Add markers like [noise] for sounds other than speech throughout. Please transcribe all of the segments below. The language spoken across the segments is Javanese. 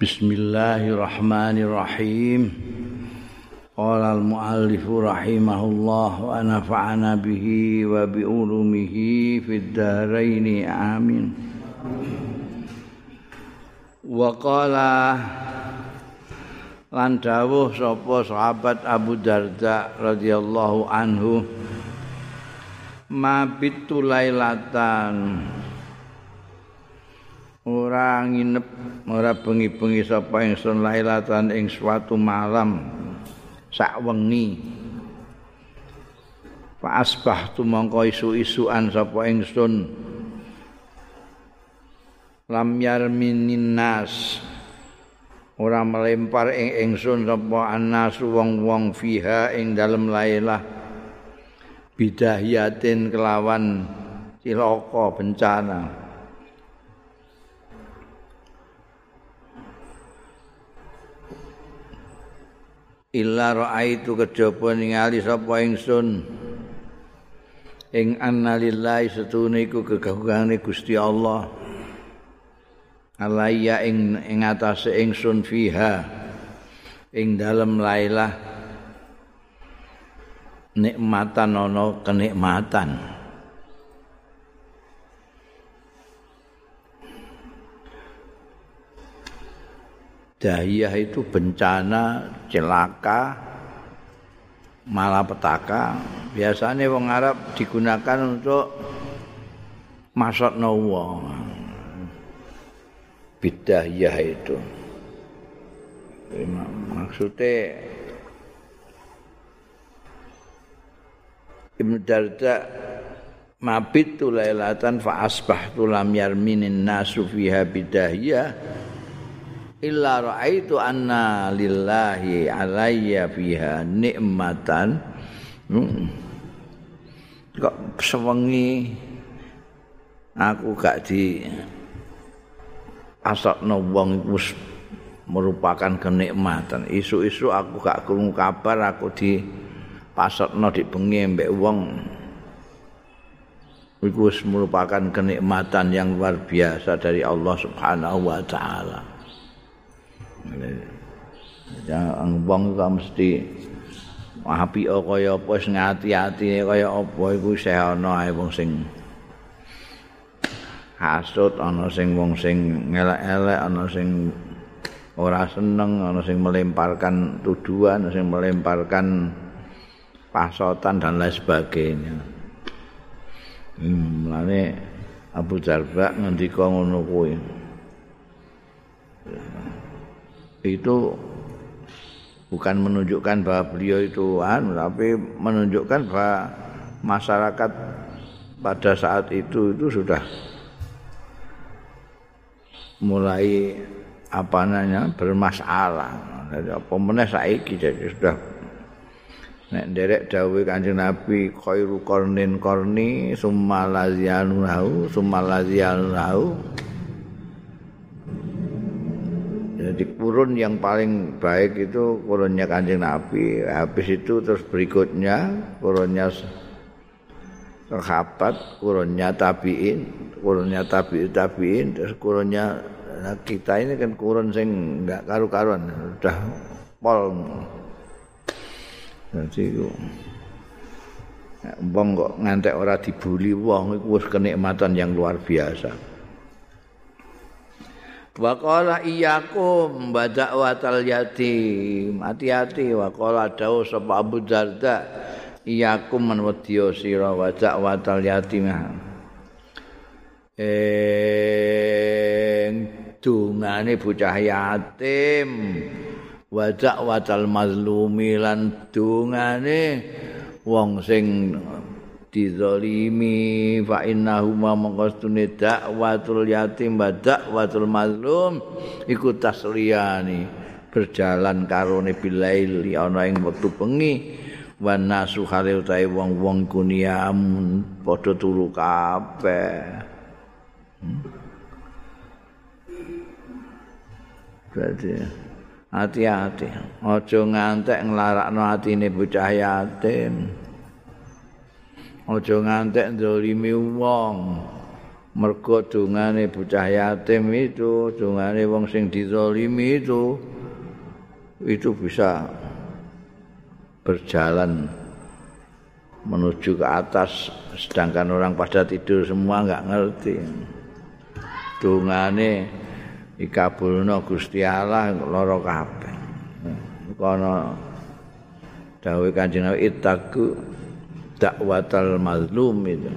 Bismillahirrahmanirrahim. Qala al-muallif rahimahullah wa nafa'ana bihi wa bi ulumihi fid dharain amin. Wa qala lan dawuh sapa sahabat Abu Darda radhiyallahu anhu mabitu lailatan ora nginep ora bengi-bengi sapa ingsun lailatan ing suatu malam sak wengi. Fa asbahtu mongko isu-isuan sapa ingsun. Lam yarminin nas. Ora melempar ing ingsun sapa anas wong-wong fiha ing dalem lailah. Bidahiyatin kelawan cilaka bencana illa raaitu kejaba ningali sapa ingsun. Ing annalillahi setune iku kegagungane Gusti Allah. Alaya ing ing atase ingsun fiha. Ing dalem lailah nikmatan ana kenikmatan dahiyah itu bencana celaka malapetaka. Biasanya wong Arab digunakan untuk masuk wong bidahiyah itu. Maksudnya Ibn Darda mabit tu lailatan fa asbahtu lam yarminin nasu fiha bidahiyah illa raaitu anna lillahi alayya fiha nikmatan hmm. kok sewengi aku gak di asokno wong iku merupakan kenikmatan. Isu-isu aku gak krungu kabar aku di pasokno di bengi mbek wong. Iku merupakan kenikmatan yang luar biasa dari Allah Subhanahu wa taala Jangan wong kok mesti api kaya apa sing ati-ati kaya apa iku isih ana ae wong sing hasud ana sing wong sing ngelek-elek ana sing ora seneng ana sing melemparkan tuduhan ana sing melemparkan pasotan dan lain sebagainya. Hmm, Abu Darba ngendika ngono kuwi. Itu bukan menunjukkan bahwa beliau itu an tapi menunjukkan bahwa masyarakat pada saat itu itu sudah mulai apa namanya bermasalah. Jadi apa meneh saiki jadi sudah nek derek dawuh Kanjeng Nabi khairu qarnin qarni summa lazianu summa lazianu Jadi kurun yang paling baik itu kurunnya kanjeng Nabi. Habis itu terus berikutnya kurunnya sahabat, kurunnya tabiin, kurunnya tabi tabiin, terus kurunnya nah kita ini kan kurun sing enggak karu-karuan, sudah pol. Jadi wong kok ngantek ora dibuli wong iku wis kenikmatan yang luar biasa. Wa qala iyyakum bada'watal yatim. Hati-hati wa qala dawuh sapa Abu Darda iyyakum man wadiyo sira wa da'watal yatim. Eh dungane bocah yatim wa da'watal mazlumi lan dungane wong sing dizalimi fa innahu ma maqastune dakwatul yatim wa dakwatul mazlum iku tasliyani berjalan karone bilaili ana ing wektu bengi wa nasu hale utahe wong-wong kuniam padha turu kabeh. Berarti hati-hati, ojo ngantek nglarakno atine bocah yatim. Aja ngantek ndolimi wong. Mergo dungane bocah yatim itu dungane wong sing dizalimi itu itu bisa berjalan menuju ke atas. Sedangkan orang pada tidur semua nggak ngerti. Dungane ikabulno Gusti Allah loro kabeh. Kono dawuh Kanjeng Nabi dakwatal mazlum itu.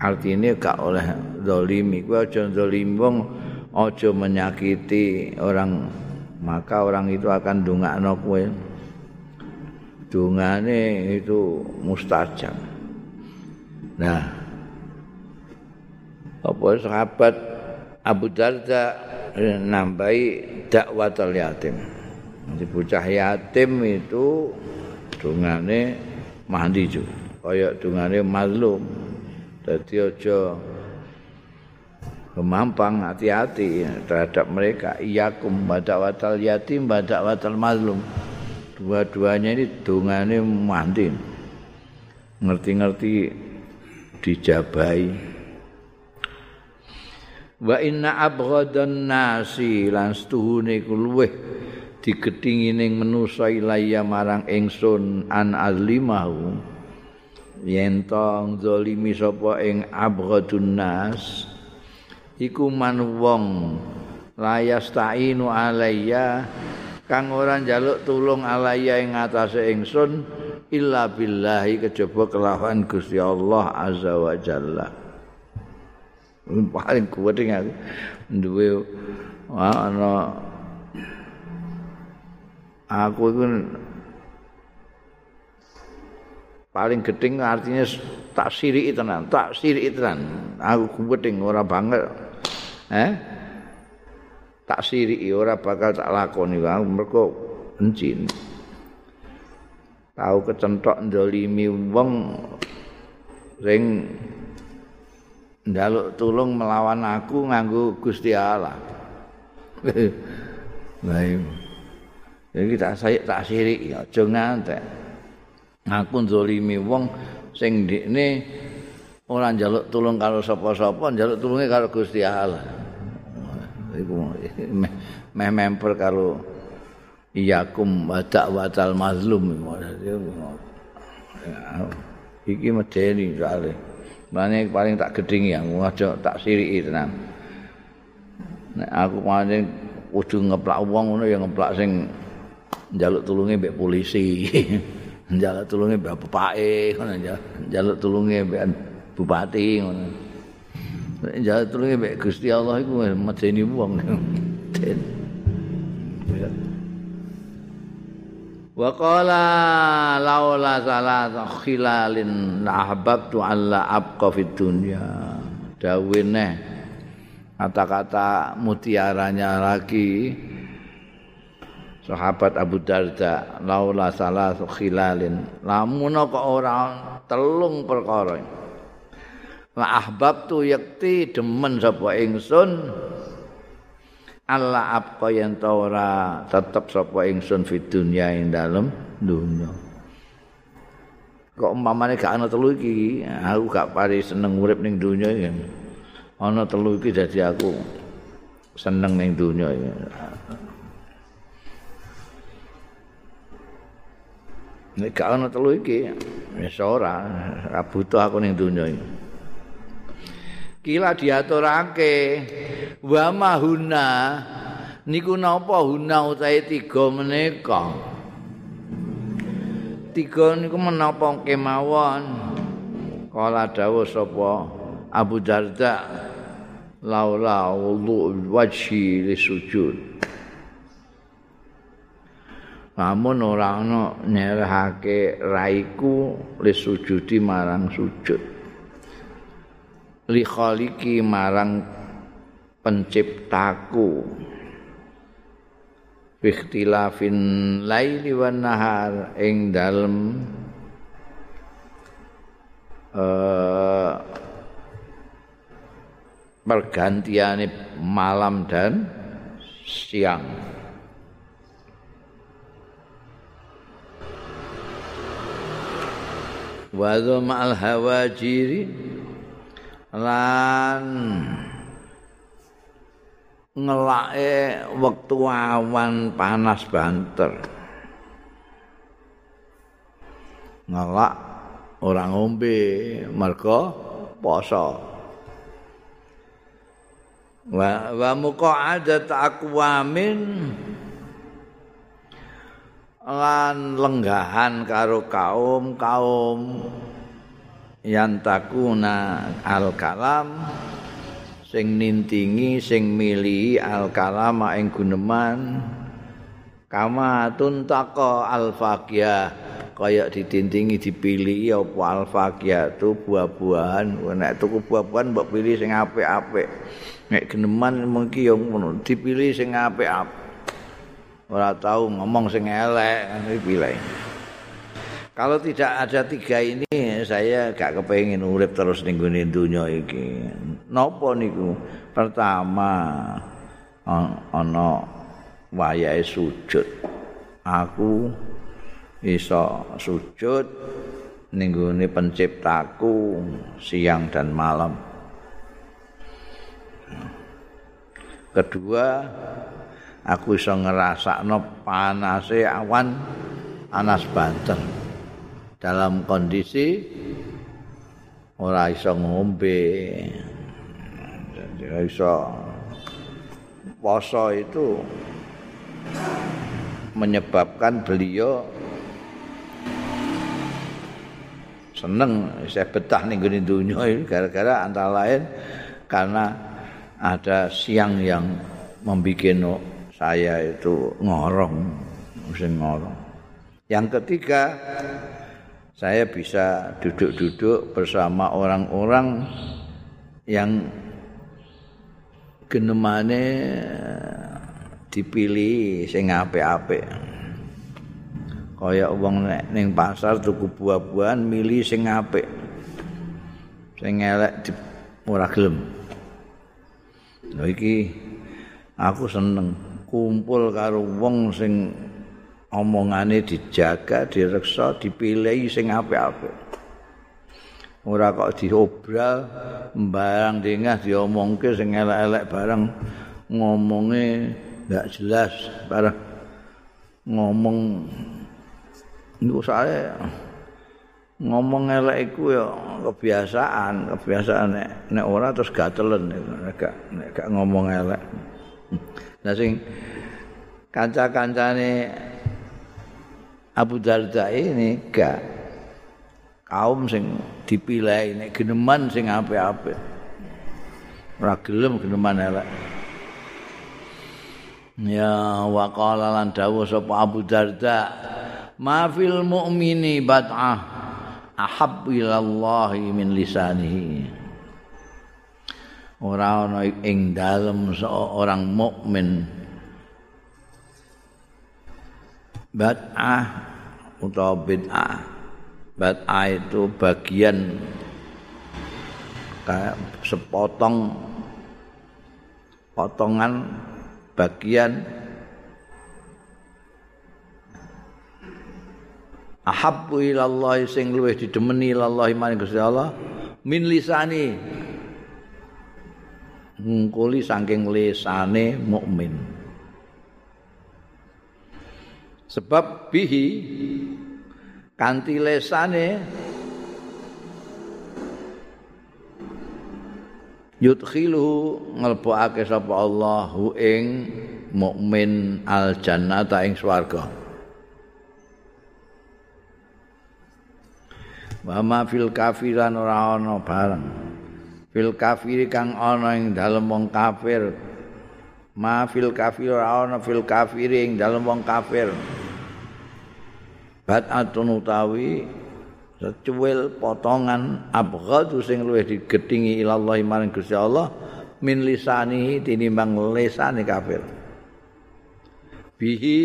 Artinya gak oleh zalimi. Kuwi aja zalim wong aja menyakiti orang. Maka orang itu akan dungakno kowe. Dungane itu mustajab. Nah apa sahabat Abu Darda nambahi dakwatul yatim. Jadi bocah yatim itu dungane mandi juga. Kaya dungane mazlum. Dadi aja kemampang hati-hati terhadap mereka. Iyakum badakwatul yatim badakwatul mazlum. Dua-duanya ini dungane mandi. Ngerti-ngerti dijabai. wa inna abghadan nasi lan stuhune luweh digedhingi ning manusa ilaya marang ingsun an azlimahu yen tong zalimi sapa ing abghadun nas iku man wong layas ta'inu alayya kang ora njaluk tulung alayya ing atase ingsun illa billahi kejaba kelawan Gusti Allah azza wa jalla. Paling kuat aku. Duwe ana aku itu paling gedeng artinya tak siriki tenan tak siriki tenan aku gedeng ora banget eh tak siriki ora bakal tak lakoni aku mergo benci tahu kecentok ndolimi wong sing njaluk tulung melawan aku nganggo Gusti Allah. [laughs] Baik. Jadi tak saya tak sirik ya, aja ngantek. Aku zalimi wong sing ndekne ora njaluk tulung karo sapa-sapa, njaluk tulunge karo Gusti Allah. Iku meh memper karo iyakum wa da'watal mazlum. Iki medeni soalnya. Mane paling tak gedhingi ya, aja tak siriki tenan. Nek aku paling kudu ngeplak wong ngono ya ngeplak sing njaluk tulunge mbek polisi. [laughs] njaluk tulunge mbek bapake ngono ya. Njaluk tulunge mbek bupati ngono. Nek njaluk tulunge mbek Gusti Allah iku medeni wong. Wa qala laula salasa khilalin ahbabtu alla abqa fid dunya. Dawene kata-kata mutiaranya lagi sahabat Abu Darda laula salasa khilalin lamun kok ora telung perkara. La ahbabtu yakti demen sapa ingsun Allah apa yang ora tetep sapa ingsun fi dunya ing dalem dunya. Kok umpamane gak ana telu iki, aku gak pari seneng urip ning dunya iki. Ana telu iki dadi aku seneng ning dunya iki. Nek gak ana telu iki, wis ora, ora butuh aku ning dunya iki. kila diaturake wa mahuna niku napa huna utahe tiga menika? Tiga niku menapa kemawon? Kala dawuh sapa Abu Darda laula wudu wajhi li sujud namun ora ana nyerahake raiku li sujudi marang sujud. Li khaliki marang penciptaku. Ikhtilafin laili wan nahar ing dalem uh, pergantiane malam dan siang wa ma'al hawajiri lan ngelake wektu awan panas banter. Ngelak orang ngombe mergo poso. Wa wa muqa'adat aqwamin lan lenggahan karo kaum-kaum yang takuna al kalam sing nintingi sing mili al kalam ing guneman. Kama tuntaka al faqiyah kaya ditintingi dipilih apa al faqiyah tu buah-buahan. Nek tuku buah-buahan mbok pilih sing apik-apik. Nek geneman mungkin yo ngono dipilih sing apik-apik ora tahu ngomong sing elek pilih kalau tidak ada tiga ini saya gak kepengin urip terus ning gone donya iki. Napa niku? Pertama ana wayahe sujud. Aku iso sujud ning gone penciptaku siang dan malam. Kedua aku iso ngrasakno panase awan anas banter. Dalam kondisi ora iso ngombe. Jadi iso poso itu menyebabkan beliau seneng. Saya betah gini dunia ini gara-gara antara lain karena ada siang yang membuat saya itu ngorong, musim ngorong. Yang ketiga, saya bisa duduk-duduk bersama orang-orang yang genemane dipilih sing apik-apik. Kaya wong nek ning pasar tuku buah-buahan milih sing apik. Sing elek ora gelem. Lha iki aku seneng kumpul karo wong sing omongane dijaga, direksa, dipilih sing apik-apik. Ora kok diobral barang dengah diomongke sing elek-elek barang ngomongnya nggak jelas barang ngomong niku saya ngomong elek iku ya kebiasaan, kebiasaan nek nek ora terus gatelen nek gak ngomong elek. Nah sing kanca-kancane Abu Darda ini gak kaum sing dipilih nek geneman sing apik-apik. Ora gelem geneman elek. Ya wa lan dawuh sapa Abu Darda, "Ma fil mu'mini bad'ah ahab ilallahi min lisanihi." Ora ana ing dalem seorang mukmin. Bid'ah utawa bid'ah. Bid'ah itu bagian kayak sepotong potongan bagian ahabbu ilallah sing luwih didemeni ilallah maring Gusti Allah min lisani ngungkuli saking lesane mukmin. Sebab bihi kanthi lesane yudkhilu ngelbokake sapa Allahu ing mukmin al jannata ing swarga. Wa ma fil kafiran ora ana bareng. Fil kafir kang ana ing dalem wong kafir. Ma fil kafir ana fil kafir ing dalem wong kafir. Bat atun utawi secuil potongan abghadu sing luwih digedhingi ilallah maring Gusti Allah min lisani tinimbang lesane kafir. Bihi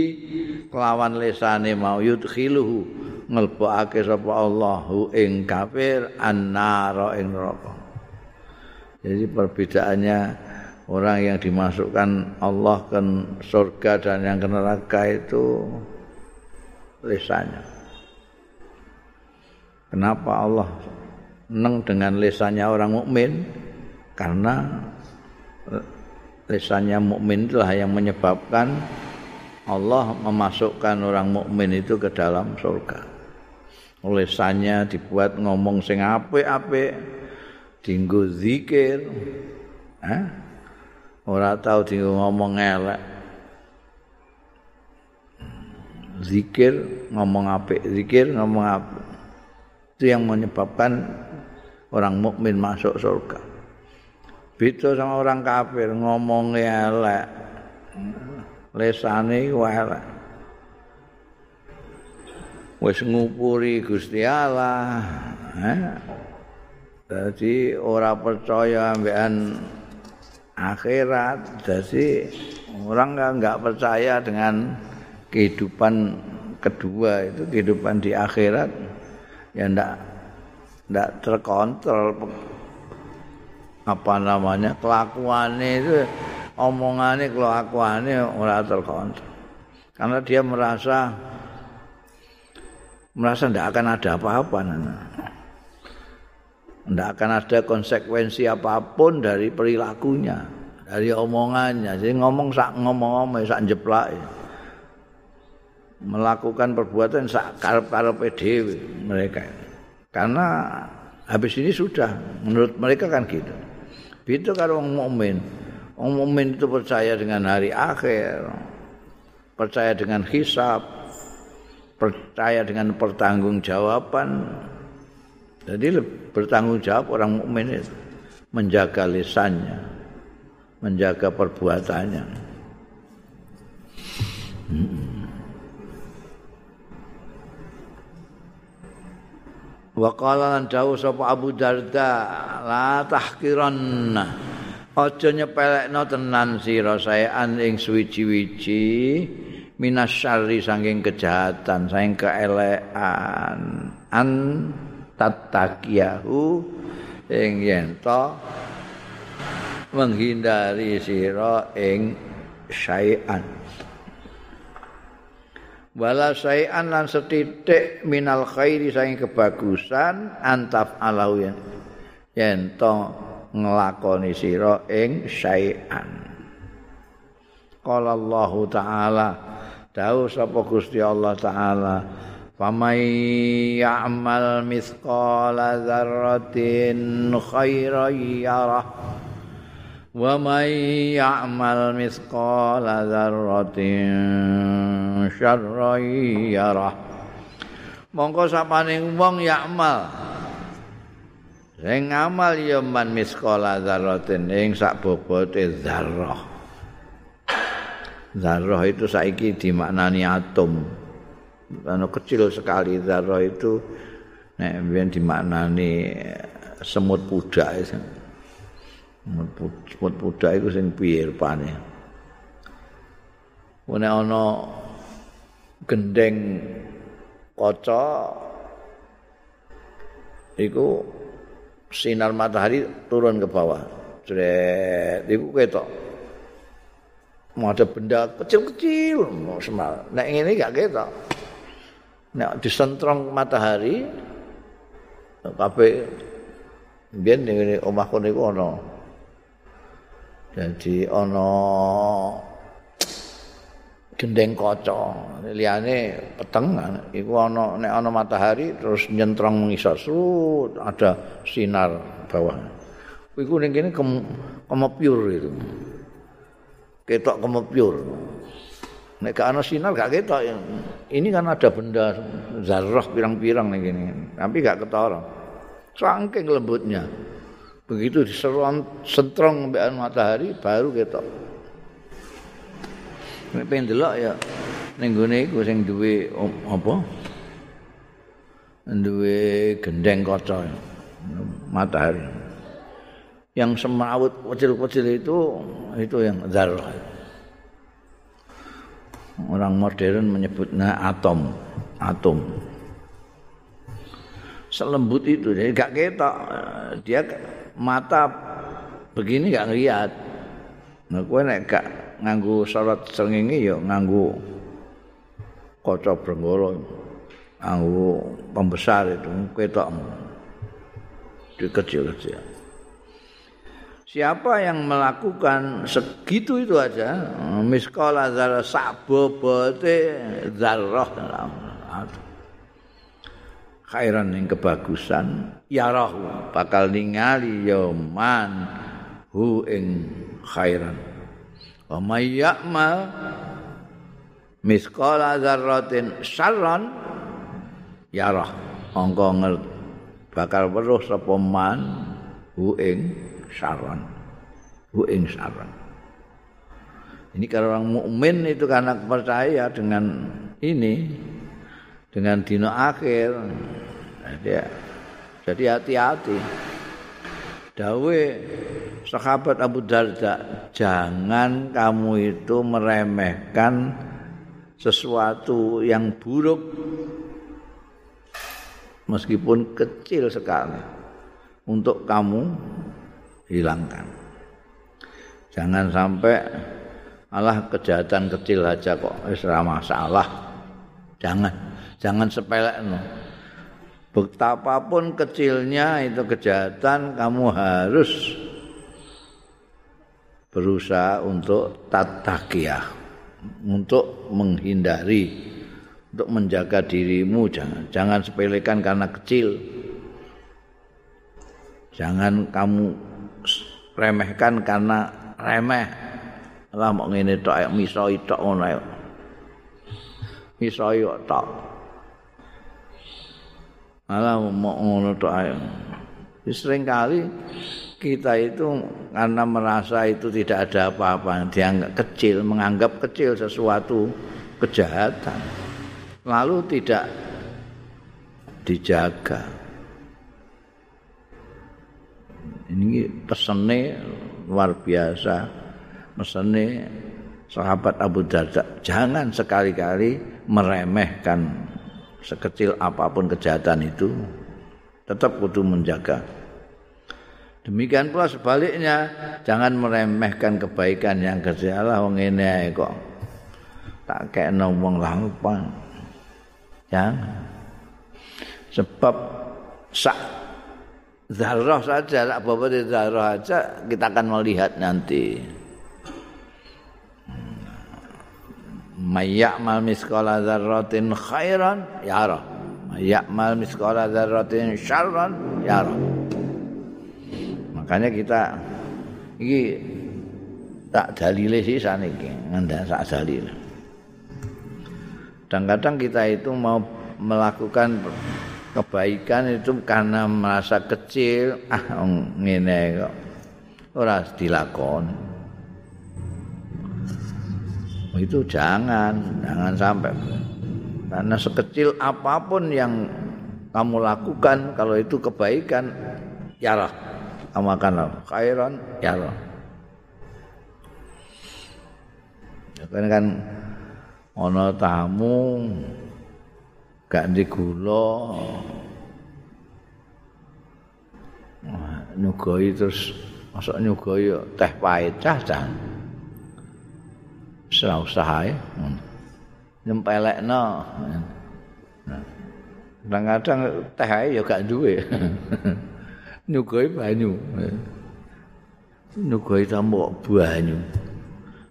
kelawan lesane mau yudkhiluhu ngelbokake sapa Allahu ing kafir annara ing neraka Jadi perbedaannya orang yang dimasukkan Allah ke surga dan yang ke neraka itu lisannya. Kenapa Allah neng dengan lesannya orang mukmin karena lesannya mukmin itulah yang menyebabkan Allah memasukkan orang mukmin itu ke dalam surga. Lesannya dibuat ngomong sing apik-apik, dinggo zikir. Eh? Ora tahu dinggo ngomong elek. Zikir ngomong apik, zikir ngomong apik. Itu yang menyebabkan orang mukmin masuk surga. Beda sama orang kafir ngomong elek. lesane elek. Wis ngupuri Gusti Allah. Eh? Jadi ora percaya ambekan akhirat. Jadi orang kan nggak percaya dengan kehidupan kedua itu kehidupan di akhirat ya ndak ndak terkontrol apa namanya kelakuannya itu omongane kelakuane ora terkontrol. Karena dia merasa merasa tidak akan ada apa-apa Tidak akan ada konsekuensi apa pun dari perilakunya, dari omongannya. Jadi ngomong sak ngomong-ngomong sak jeplak. Melakukan perbuatan sak karep-karep dhewe mereka. Karena habis ini sudah menurut mereka kan gitu. Itu kalau orang mukmin. Orang mukmin itu percaya dengan hari akhir, percaya dengan hisab, percaya dengan pertanggungjawaban. Jadi bertanggung jawab orang mukmin itu menjaga lisannya, menjaga perbuatannya. Hmm. Wa qala lan sapa Abu Darda la tahqiranna aja nyepelekno tenan sira saean ing suwi-wiji minasyari saking kejahatan saking keelekan an tatakiyahu ing yen to menghindari sira ing saean wala saean lan setitik minal khairi saking kebagusan antaf alau yen to nglakoni sira ing syai'an. Qala Allah Ta'ala Dawu sapa Gusti Allah Ta'ala Ya'mal mithqala dzarratin khairan yarah wa may ya'mal mithqala dzarratin syarran yarah Mongko sapane wong ya'mal Sing ngamal ya man miskola dzarratin ing sak bobote zarrah. Zarrah itu saiki dimaknani atom. Anu kecil sekali zarrah itu nek mbiyen dimaknani semut pudak itu. Semut pudak itu sing piye rupane. Nek ana gendeng kaca iku sinar matahari turun ke bawah. Jret, iku ketok. Mau ada benda kecil-kecil, mau semal. Nek ini gak ketok. Nek disentrong matahari, tapi biar ini omahku niku ono. Jadi ono gendeng kaca. Liyane peteng iku ana nek ana matahari terus nyentrong ngisor sut ada sinar bawah. Iku ning kene kemepyur itu. Ketok kemepyur nek gak ana sinar gak ketok ini kan ada benda zarah pirang-pirang ning kene tapi gak ketara saking lembutnya begitu diserong sentrong mbek matahari baru ketok Nek pengen delok ya ning gone iku sing duwe apa? Duwe gendeng kaca matahari. Yang semrawut kecil-kecil itu itu yang zarah. Orang modern menyebutnya atom, atom. Selembut itu, jadi gak ketok. Dia mata begini gak ngeliat. Nah, gue nek gak nganggo sorot srengenge ya nganggo kaca brenggara nganggo pembesar itu ketok kecil-kecil. Siapa yang melakukan segitu itu aja, miskola zarah sabobote zarah khairan yang kebagusan. Ya rahu bakal ningali yoman hu ing khairan. Wa may ya'mal miskola zarratin syarran yarah angka bakal weruh sapa man hu ing syarran hu ing syarran ini kalau orang mukmin itu karena percaya dengan ini dengan dino akhir jadi jadi hati-hati. Dawe sahabat Abu Darda jangan kamu itu meremehkan sesuatu yang buruk meskipun kecil sekali untuk kamu hilangkan. Jangan sampai Allah kejahatan kecil aja kok. Wis masalah. Jangan jangan sepele no. betapapun kecilnya itu kejahatan kamu harus berusaha untuk tatakiyah untuk menghindari untuk menjaga dirimu. Jangan jangan sepelekan karena kecil. Jangan kamu remehkan karena remeh. Lah mau ngene tok ayo miso tok ngono ayo. Miso tok. Malah mau ngono tok ayo. Sering kali kita itu karena merasa itu tidak ada apa-apa dianggap kecil menganggap kecil sesuatu kejahatan. Lalu tidak dijaga. Ini pesannya luar biasa. Pesannya sahabat Abu Darda, jangan sekali-kali meremehkan sekecil apa pun kejahatan itu. Tetap kudu menjaga. Demikian pula sebaliknya, jangan meremehkan kebaikan yang kecil. Allah ini kok tak kayak ngomong lah Jangan. Sebab sak zarah saja, tak apa zarah saja kita akan melihat nanti. Mayakmal miskala zarratin khairan yarah. Mayakmal miskala zarratin syarran yarah. Makanya kita ini tak dalile sih saniki, ngandak sak dalile. kadang-kadang kita itu mau melakukan kebaikan itu karena merasa kecil. Ah ngene kok. Ora dilakon itu jangan jangan sampai. Karena sekecil apapun yang kamu lakukan kalau itu kebaikan ya Allah kamu akan khairan ya Allah kan kan ana tamu gak ndek gula. Nyugoi terus masuk nyugoi teh pahit cah cah. Serau sahai nyempelek no kadang-kadang teh aja ya gak duwe. [laughs] Nyugoi banyu. Nyugoi tambok banyu.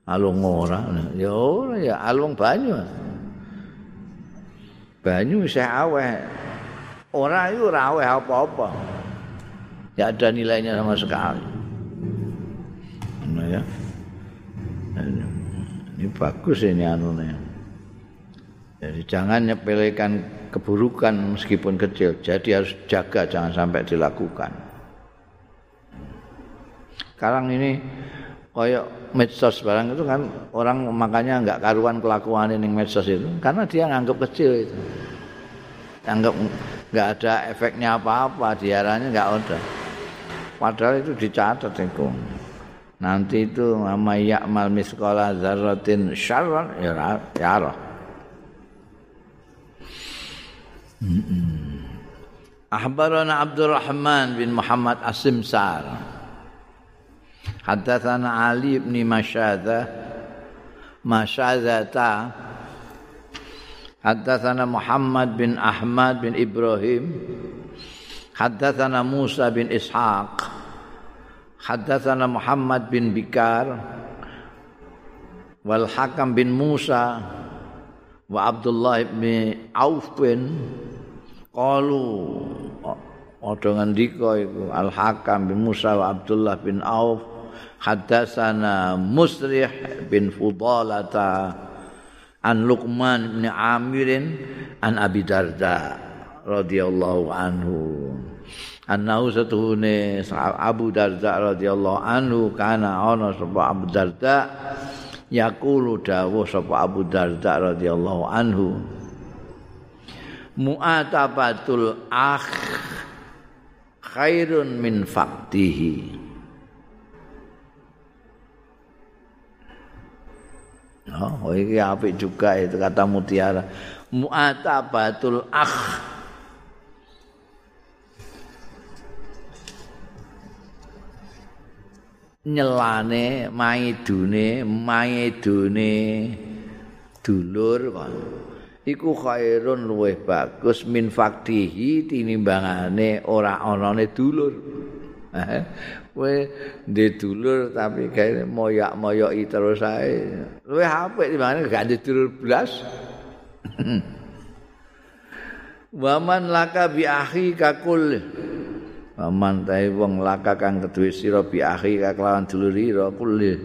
Alung ora. Ya ora ya alung banyu banyu isih aweh. Ora iku ora apa-apa. Ya ada nilainya sama sekali. Nah ya. Ini bagus ini anunya. Jadi jangan nyepelekan keburukan meskipun kecil. Jadi harus jaga jangan sampai dilakukan. Sekarang ini koyok medsos barang itu kan orang makanya nggak karuan kelakuan ini medsos itu karena dia nganggap kecil itu. Anggap nggak ada efeknya apa-apa diarahnya nggak ada. Padahal itu dicatat itu. Nanti itu nama yakmal miskola zarratin syarran. Ya ya Ahbarana Abdurrahman bin Muhammad Asimsar Haddatsana Ali bin Masyadha Masyadhata Haddatsana Muhammad bin Ahmad bin Ibrahim Haddatsana Musa bin Ishaq Haddatsana Muhammad bin Bikar wal Hakam bin Musa wa Abdullah bin Auf bin qalu Odo ngendika iku Al Hakam bin Musa wa Abdullah bin Auf haddatsana Musrih bin Fudalata an Luqman bin Amirin an Abi Darda radhiyallahu anhu. Annahu satuhune Abu Darda radhiyallahu anhu kana ana sapa Abu Darda yaqulu dawuh sapa Abu Darda radhiyallahu anhu. Mu'atabatul akh khairun min faktihi Oh, ini apik juga itu kata mutiara. Mu'atabatul akh. Nyelane maidune maidune dulur kon. Iku khairun luwih bagus min faktihi tinimbangane ora anane dulur kowe ndek dulur tapi gawe moyak-moyoki terus ae. Luwih apik timbangane ndek dulur blas. [clears throat] Waman laka bi akhi kakul Paman tae wong laka kang keduwe sira bi akhi kelawan dulur ira kulli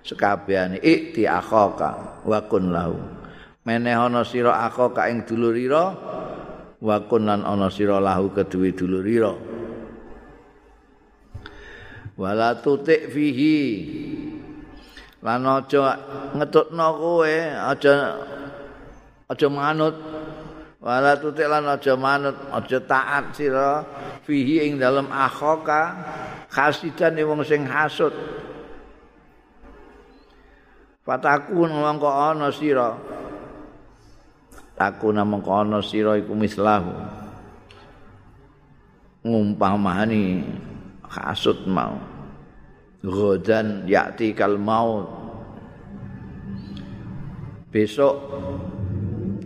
sekabehane ikti akhaka wa kun lahu. Meneh ana sira akhaka ing dulur ira wa kun lan ana sira lahu keduwe dulur ira wala tutik fihi. Lan aja ngetutno kowe aja aja manut. Wala tutik lan aja manut aja taat sira fihi ing dalem akhoka khasidan wong sing hasud Fataku mongko ana sira. Taku mongko ana sira iku mislahu. Ngumpamani hasud mau. Godan yakti kal maut. Besok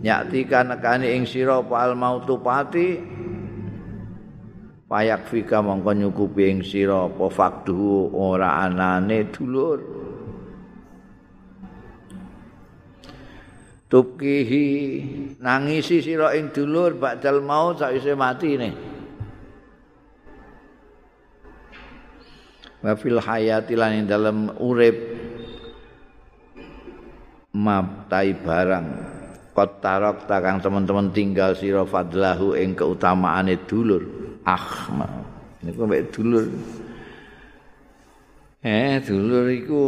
nyatika nekani ing sira pal mautu pati? Payak fika mongko nyukupi ing sira apa fakdu ora anane dulur. Tupkihi nangisi sira ing dulur badal maut sakwise mati ne wa fil hayati lan ing dalem urip. Mabtai barang. Kotarok takang teman-teman tinggal sira fadlahu ing keutamaane dulur. Ah niku mek dulur. Eh dulur iku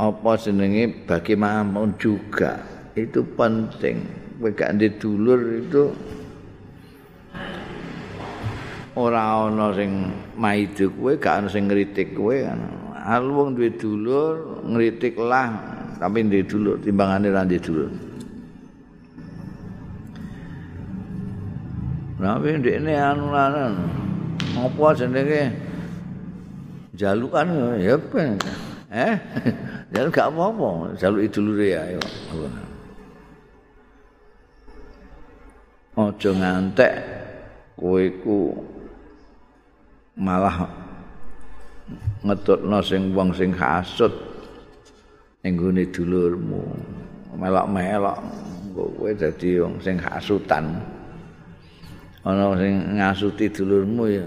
apa jenenge? Bagaimanapun juga. Itu penting. Gak dulur itu ora ana sing maidu kowe gak ana sing ngritik kowe kan alung duwe dulur ngritik lah tapi ndek dulu timbangane ra ndek dulu Nabi ndek ini anu lanan apa jenenge jalukan ya ben eh? [laughs] Jaluk gak apa-apa. Jaluk idulure ya ayo. Aja ngantek kowe iku malah ngetutno sing wong sing hasud ning gone dulurmu. Melok-melok kowe dadi wong sing hasutan ana sing ngasuti dulurmu ya.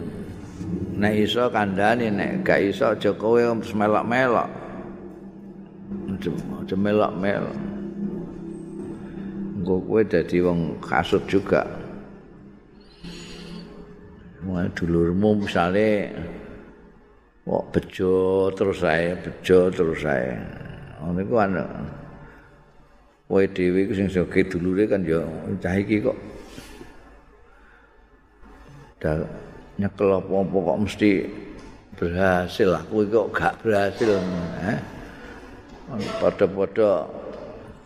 Nek iso kandhane nek gak iso aja kowe melok-melok. Aja melok-melok. Kowe dadi wong kasut juga dulurmu misale kok bejo terus ae, bejo terus ae. Ngono iku ana. Kowe dhewe iku sing joge dulure kan ya cah iki kok. Dah nyekel apa-apa kok mesti berhasil. Kowe kok gak berhasil. Eh? Pada-pada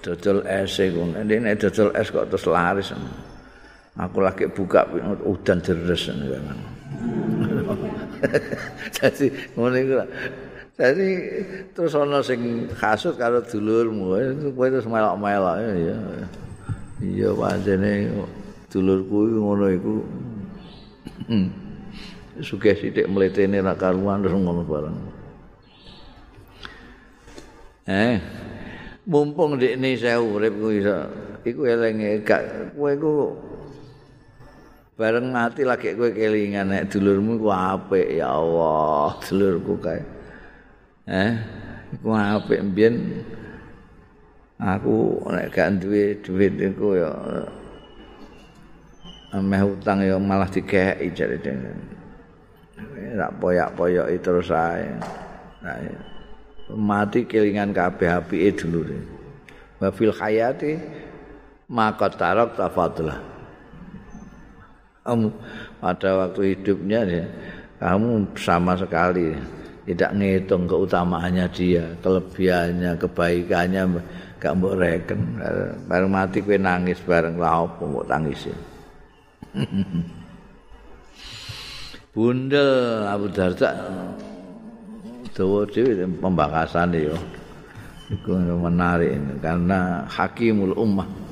dodol iku. Nek dodol es kok terus laris. Aku lagi buka udan deres [laughs] Jadi ngono iku Jadi terus ana sing kasut karo dulurmu, kowe terus melok-melok ya. Iya. Pancene dulurku ngono iku. [clears throat] Sugih sithik mletene ra karuan terus ngono bareng. Eh mumpung dekne saya urip ku iso iku elenge gak kowe iku bareng mati lagi kowe kelingan nek dulurmu ku apik ya Allah. [laughs] Dulurku kae. Eh iku apik mbiyen aku nek gak duwe duit iku ya ameh utang ya malah dikeki jare dene. Rak poyak-poyok terus ae. Nah, mati kelingan kabeh apike dulure. Wa fil hayati maka tarok tafadlah pada waktu hidupnya ya, kamu sama sekali tidak ngitung keutamaannya dia, kelebihannya, kebaikannya, gak mbok reken. Bareng mati kowe nangis bareng la opo mbok tangis. [laughs] Bunda Abu Darda dawa dhewe pembakasan yo. Iku menarik karena hakimul ummah.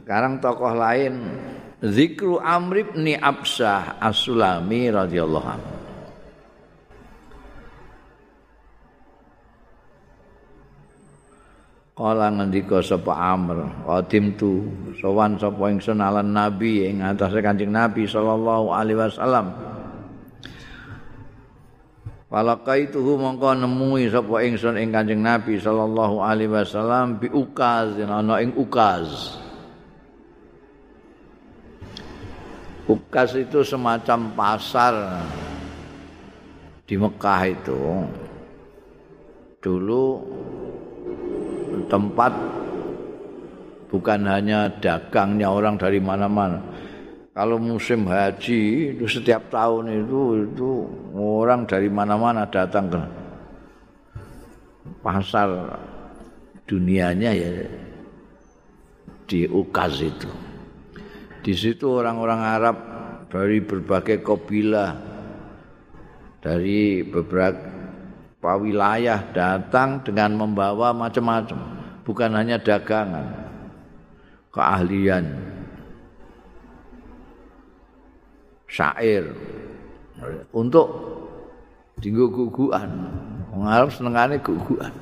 Sekarang tokoh lain Zikru Amr bin Absah As-Sulami radhiyallahu anhu. Kala ngendika sapa Amr, qadim tu sowan sapa ingsun alan Nabi ing atase Kanjeng Nabi sallallahu alaihi wasallam. Falaqaituhu mongko nemui sapa ingsun ing Kanjeng Nabi sallallahu alaihi wasallam bi ukaz ana ing ukaz. Ukaz itu semacam pasar di Mekah itu. Dulu tempat bukan hanya dagangnya orang dari mana-mana. Kalau musim haji itu setiap tahun itu itu orang dari mana-mana datang ke pasar dunianya ya di Ukaz itu. Di situ orang-orang Arab dari berbagai kabilah dari beberapa wilayah datang dengan membawa macam-macam. bukan hanya dagangan keahlian syair. Untuk tinggu guguan ngarep senengane guguan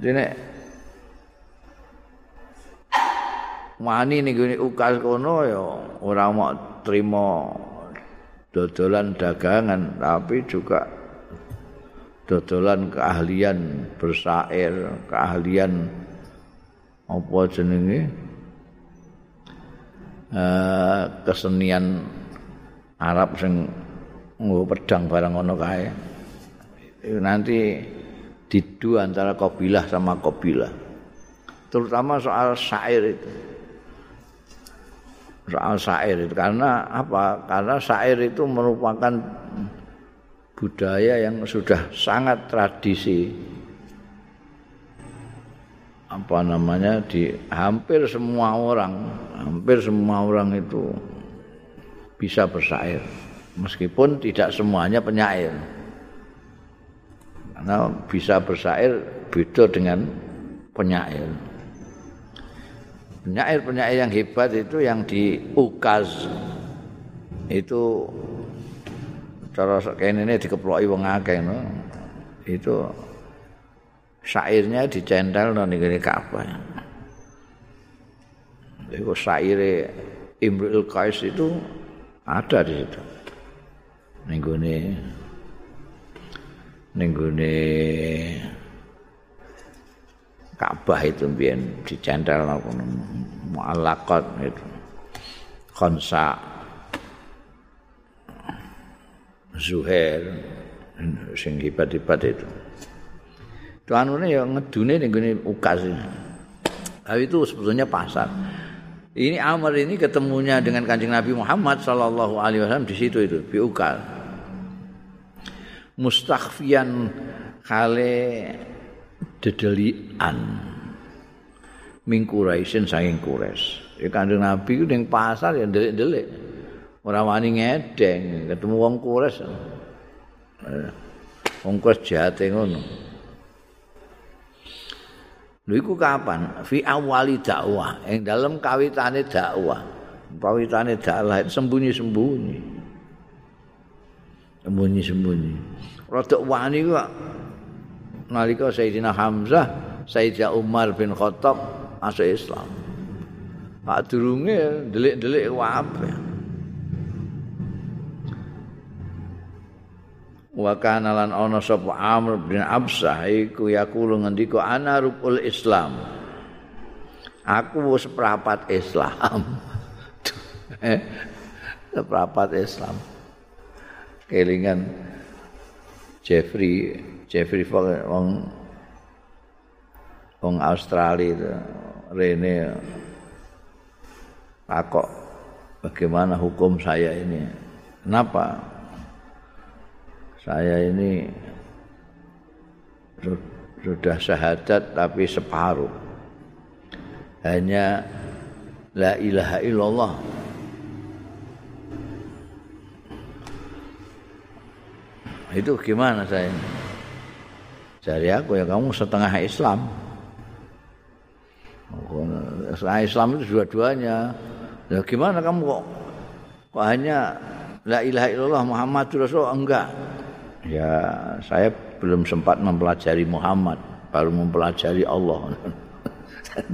Dene wani ning gone ukas kono ya ora mau trimo dodolan dagangan tapi juga dodolan keahlian bersair, keahlian apa jenenge? Eh kesenian Arab sing nggo pedang barang ngono kae. nanti didu antara kabilah sama kabilah. Terutama soal syair itu. Soal syair itu. Karena apa? Karena syair itu merupakan budaya yang sudah sangat tradisi. Apa namanya? Di hampir semua orang hampir semua orang itu bisa bersair meskipun tidak semuanya penyair. Karena bisa bersair beda dengan penyair penyair-penyair yang hebat itu yang di ukaz itu cara kene ini dikeploki wong akeh no. Itu syairnya dicentel nang ngene Ka'bah. Itu syair Imrul Qais itu ada di situ. Ning gone ning gone Ka'bah itu biyen dicentel napa mu'allaqat itu. Khonsa' Zuhair sing hebat-hebat itu. Itu anune ya ngedune ning gone ukas ini. itu sebetulnya pasar. Ini Amr ini ketemunya dengan Kanjeng Nabi Muhammad sallallahu alaihi wasallam di situ itu, di ukal. Mustakhfian kale dedelian min Quraisyin saking Quraisy. Ya Kanjeng Nabi ku ning pasar ya ndelik-ndelik. ora wani ngedeng ketemu wong kures wong kuwi jahate ngono Lha iku kapan? Fi awali dakwah, ing dalem kawitane dakwah. Kawitane dakwah sembunyi-sembunyi. Sembunyi-sembunyi. Rodok wani kok nalika Sayyidina Hamzah, Sayyidina Umar bin Khattab masuk Islam. Pak durunge delik-delik wae. wa kana lan ana sapa Amr bin Absah iku yaqulu ngendika ana rukul Islam aku seprapat Islam [laughs] eh, seprapat Islam kelingan Jeffrey Jeffrey wong wong Australia itu Rene takok bagaimana hukum saya ini? Kenapa? Saya ini sudah syahadat tapi separuh. Hanya la ilaha illallah. Itu gimana saya cari aku ya kamu setengah Islam setengah Islam itu dua-duanya ya gimana kamu kok kok hanya la ilaha illallah Muhammad Rasulullah enggak Ya, saya belum sempat mempelajari Muhammad, baru mempelajari Allah. [laughs]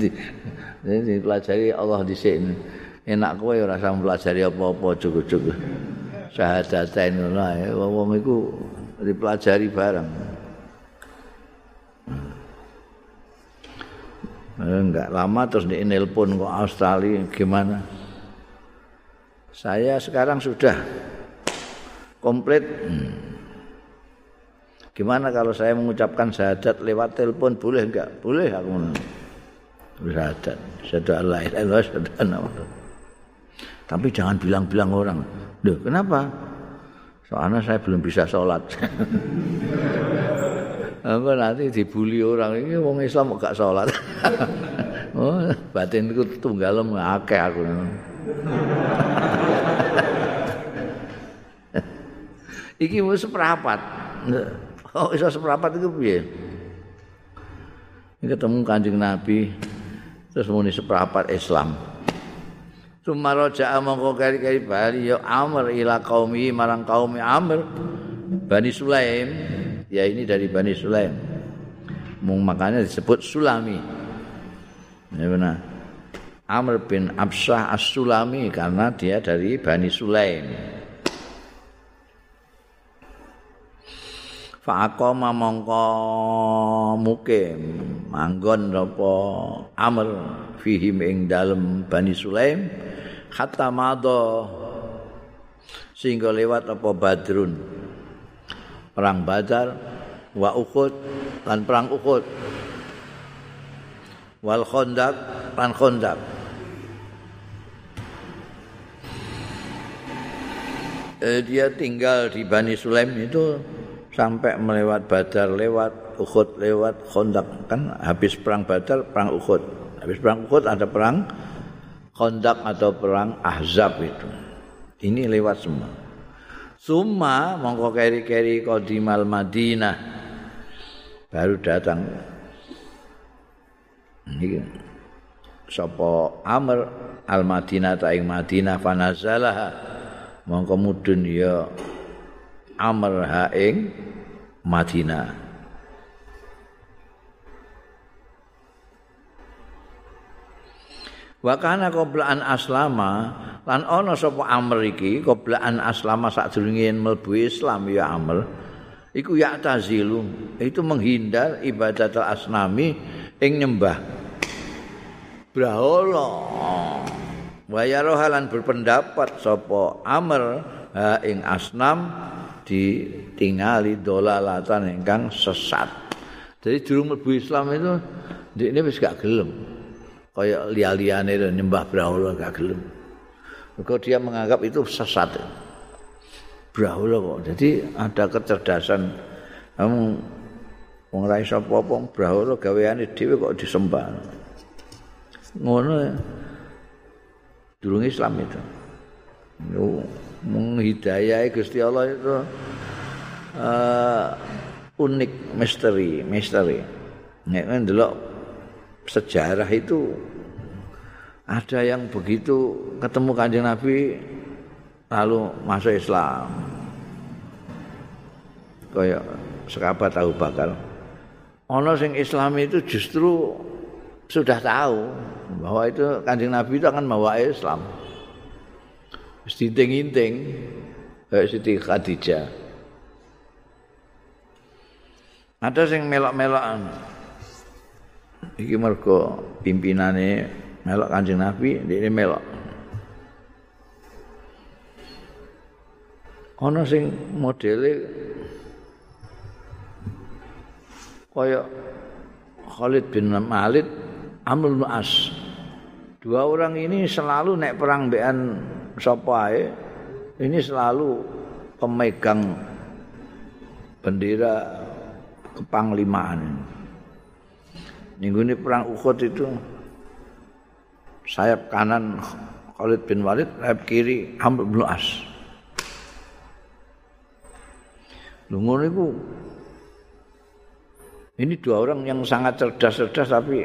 Jadi, pelajari Allah di sini. Enak kowe ora usah mempelajari apa-apa cukup-cukup. Syahadatain ae. Wong iku dipelajari bareng. Enggak lama terus di nelpon kok Australia gimana? Saya sekarang sudah komplit. Hmm. Gimana kalau saya mengucapkan syahadat lewat telepon boleh enggak? Boleh aku syahadat. Syahadat Allah ilaha [laughs] syahadat Tapi jangan bilang-bilang orang. Loh, kenapa? Soalnya saya belum bisa sholat. [laughs] Apa nanti dibully orang ini wong Islam kok gak sholat. [laughs] oh, batinku tunggalem akeh aku. [laughs] Iki wis seprapat. Oh, iso seprapat itu piye? Ketemu Kanjeng Nabi terus muni seprapat Islam. Sumaraja mongko kari-kari bali ya Amr ila qaumi marang kaum Amr Bani Sulaim ya ini dari Bani Sulaim. Mung makanya disebut Sulami. Ya benar. Amr bin Absah As-Sulami karena dia dari Bani Sulaim. faqama mongko mukim manggon apa amr fihim ing dalem bani sulaim hatta madha sehingga lewat apa badrun perang badar wa ukhud lan perang ukhud wal khandaq lan khandaq. Eh, dia tinggal di Bani Sulaim itu sampai melewat Badar lewat Uhud lewat Khandaq. Kan habis perang Badar perang Uhud. Habis perang Uhud ada perang Khandaq atau perang Ahzab itu. Ini lewat semua Suma mongko keri-keri kodimal Madinah. Baru datang. Ini sapa Amr al Madinah ta ing Madinah fanazalah mongko mudun ya Amr ha ing Madinah. Wa kana qoblaan aslama lan ana sapa Amr iki qoblaan aslama sadurunge mlebu Islam ya Amr iku ya tazilu itu menghindar ibadat asnami ing nyembah brahala wa yarohalan berpendapat sapa Amr ha ing asnam ditingali dolalatan ingkang sesat. Jadi durung mlebu Islam itu ini wis gak gelem. Kaya liya-liyane nyembah brahala gak gelem. Mergo dia menganggap itu sesat. Brahala kok. Jadi ada kecerdasan kamu wong ra iso apa-apa brahala gaweane dhewe kok disembah. Ngono ya. Durung Islam itu. menghidayai Gusti Allah itu uh, unik misteri misteri nek ndelok sejarah itu ada yang begitu ketemu kanjeng Nabi lalu masuk Islam kayak sekabat tahu bakal ono sing Islam itu justru sudah tahu bahwa itu kanjeng Nabi itu akan bawa Islam Sinting-inting kayak Siti Khadijah. Ada sing melok-melokan. Iki mergo pimpinane melok Kanjeng Nabi, ini melok. Ana sing modele kaya Khalid bin Malik Amr bin As. Dua orang ini selalu naik perang bean sapa ini selalu pemegang bendera kepanglimaan. Minggu ini perang Uhud itu sayap kanan Khalid bin Walid, sayap kiri Amr bin As. Lungun itu ini dua orang yang sangat cerdas-cerdas tapi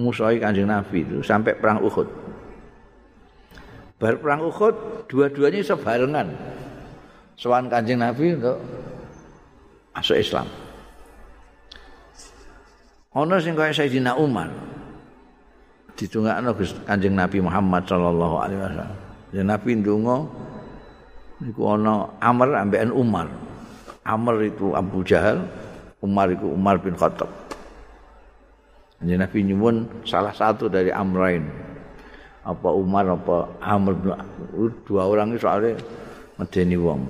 musuhi kanjeng Nabi itu sampai perang Uhud. Bar perang Uhud dua-duanya sebarengan. Sowan Kanjeng Nabi untuk masuk Islam. Ono sing kaya Sayyidina Umar. Ditungakno Kanjeng Nabi Muhammad sallallahu alaihi wasallam. Ya Nabi ndonga niku ana Amr ambekan Umar. Amr itu Abu Jahal, Umar itu Umar bin Khattab. Kanjeng Nabi nyuwun salah satu dari Amrain. apa Umar apa Amr dua orang itu soalnya medeni wong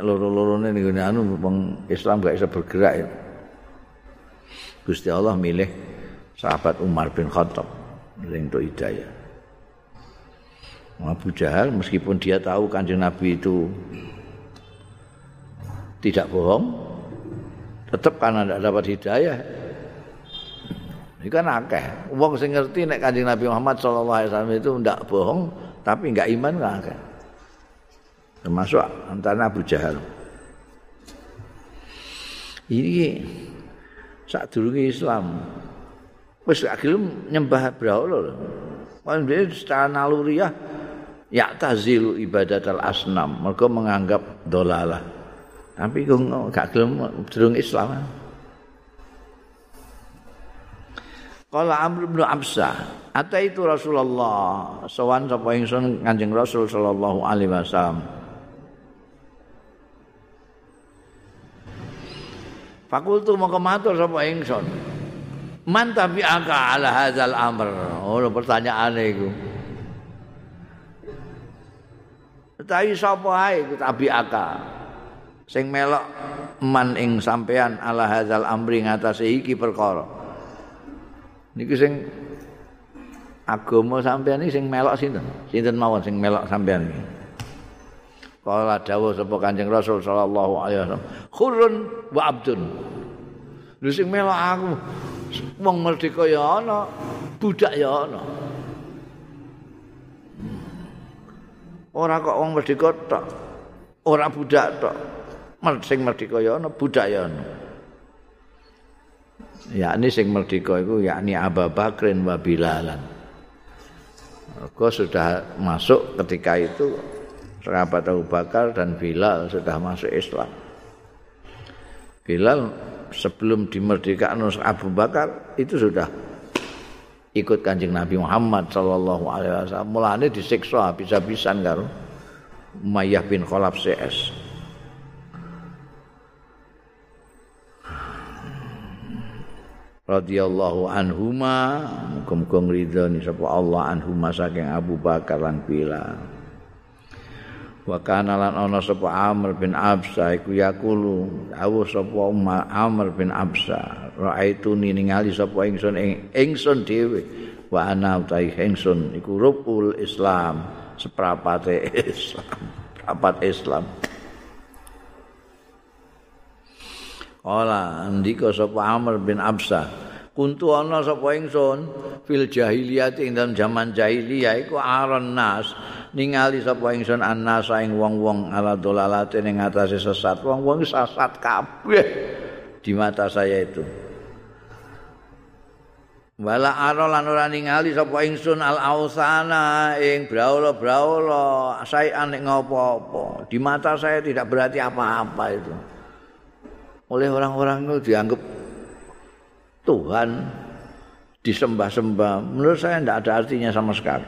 loro-lorone ning anu wong Islam gak bisa bergerak ya Gusti Allah milih sahabat Umar bin Khattab untuk hidayah Abu Jahal meskipun dia tahu kanjeng Nabi itu tidak bohong tetap karena tidak dapat hidayah Ini kan akeh. Wong sing ngerti nek Kanjeng Nabi Muhammad sallallahu alaihi wasallam itu ndak bohong, tapi enggak iman kan akeh. Termasuk antara Abu Jahal. Ini dulu Islam wis gak gelem nyembah berhala lho. Kan dia secara naluriah ya tazil ibadat al asnam, mereka menganggap dolalah. Tapi kok gak gelem durung Islam. Kala Amr bin Absa, ata itu Rasulullah, sowan sapa ingsun Kanjeng Rasul sallallahu alaihi wasallam. Fakultu mau kematur sapa ingsun. Man tapi aka ala hadzal amr. Oh, pertanyaan iku. Tapi sapa ae iku tabi aka. Sing melok man ing sampean ala hadzal amri ngatasé iki perkara. niki sing agama sampean iki sing melok sinten? Sinten mawon sing melok sampean iki? Kala dawuh sapa Kanjeng Rasul sallallahu alaihi wasallam, "Khurun wa abdun." Lha sing melok aku wong merdeka ya ana, budak ya ana. Ora kok wong merdeka tok. Ora budak tok. Sing merdeka ya ana, budak ya ana. yakni sing merdeka iku yakni Abu Bakrin wa Bilalan. Mereka sudah masuk ketika itu sahabat Abu Bakar dan Bilal sudah masuk Islam. Bilal sebelum dimerdekakan Abu Bakar itu sudah ikut kanjeng Nabi Muhammad Sallallahu Alaihi Wasallam. Mulanya disiksa habis-habisan karo Umayyah bin Khalaf CS. radhiyallahu anhuma muga-muga ngridhani sapa Allah anhuma saking Abu Bakar lan Bilal wa kana lan ana sapa Amr bin Absa iku yaqulu awu sapa Amr bin Absa raaitu ningali sapa ingsun ing ingsun dhewe wa ana utahe ingsun iku rukul Islam seprapate Islam rapat Islam. Kala ndika sapa Amr bin Absa kuntu ana sapa ingsun? Fil jahiliyah ing dalam zaman jahiliyah iku aron nas. Ningali sapa ingsun annas ing wong-wong ala dolalate ning atase sesat. Wong-wong sesat kabeh di mata saya itu. Wala ara lan ora ningali sapa ingsun al ausana ing braula-braula. Saean nek ngopo-opo. Di mata saya tidak berarti apa-apa itu. Oleh orang-orang itu dianggap Tuhan disembah-sembah. Menurut saya tidak ada artinya sama sekali.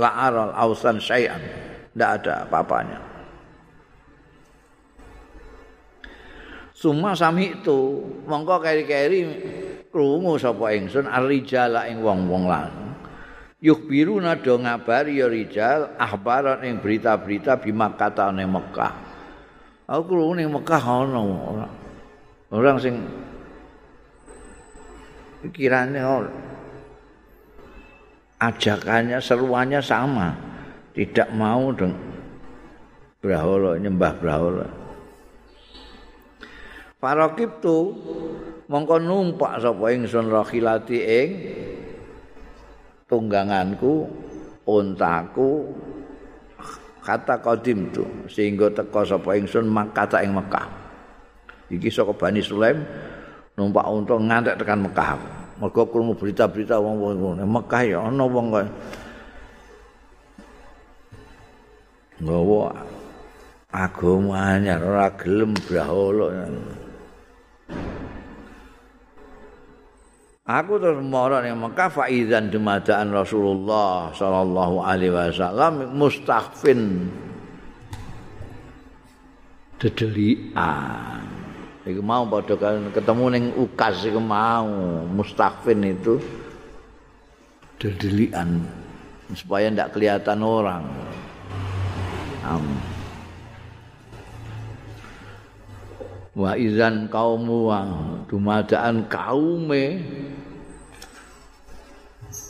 La aral ausan syai'an. Tidak ada apa-apanya. Suma sami itu mongko keri-keri krungu sapa ingsun arrijala ing wong-wong lanang. Yukhbiruna do ngabari ya rijal ahbaran ing berita-berita di Makkah ning Mekah aku krungu ning Mekah ana orang orang sing pikirannya oh, ajakannya seruannya sama. Tidak mau dong braholo nyembah braholo Farokib tu mongko numpak sapa ingsun rakhilati ing tungganganku untaku kata kodim tu sehingga teko sapa ingsun Makkah ing Mekah. Iki saka Bani Sulaim numpak unta ngantek tekan Mekah. Mergo krungu berita-berita wong-wong ngene. Mekah ya ana wong kaya nggawa agama anyar ora gelem brahala. Aku terus mara ning Mekah faizan dumadaan Rasulullah sallallahu alaihi wasallam mustaghfin dedelian Iku mau padha ketemu ning ukas iku mau mustaqfin itu dedelian supaya ndak kelihatan orang. Am. Wa izan kaumu wa dumadaan kaume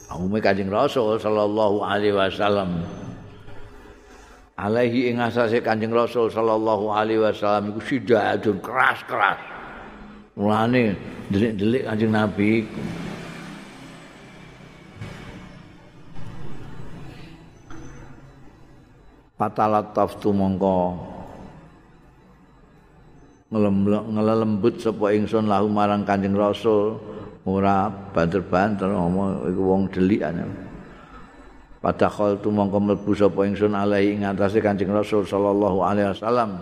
kaume Kanjeng Rasul sallallahu alaihi wasallam alaihi ing asase Kanjeng Rasul sallallahu alaihi wasallam iku sidadun keras-keras. Mulane delik-delik Kanjeng Nabi Patalat taftu mongko ngelembut sapa ingsun lahu marang Kanjeng Rasul ora banter-banter ngomong iku wong delikan. Padahal tu mongko mlebu sapa ingsun alaihi ing atase Kanjeng Rasul sallallahu alaihi wasallam.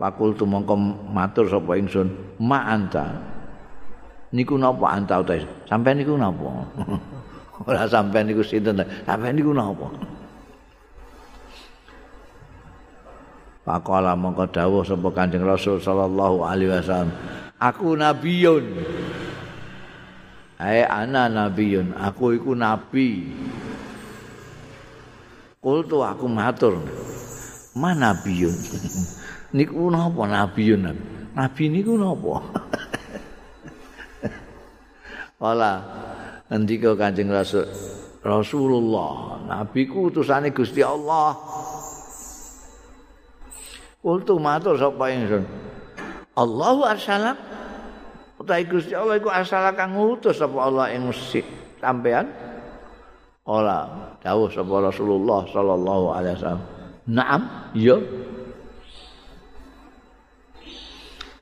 Pakul tu mongko matur sapa ingsun, "Ma anta." Niku napa anta utahe? Sampeyan niku napa? [laughs] Ora sampeyan niku sinten? Sampeyan niku napa? Pakola mongko dawuh sapa Kanjeng Rasul sallallahu alaihi wasallam, "Aku nabiyun." Hai ana nabiyun, aku iku nabi. Kultu aku matur. Mana nabiyun? [laughs] niku napa nabiyun? Nabi niku napa? [laughs] Wala ngendika Kanjeng Rasul Rasulullah, nabi ku utusane Gusti Allah. Kultu matur sapa ingsun? Allahu arsalak utahe Gusti Allah iku asal kang ngutus sapa Allah ing sampean ora. Dawuh sapa Rasulullah sallallahu alaihi wasallam. Naam iya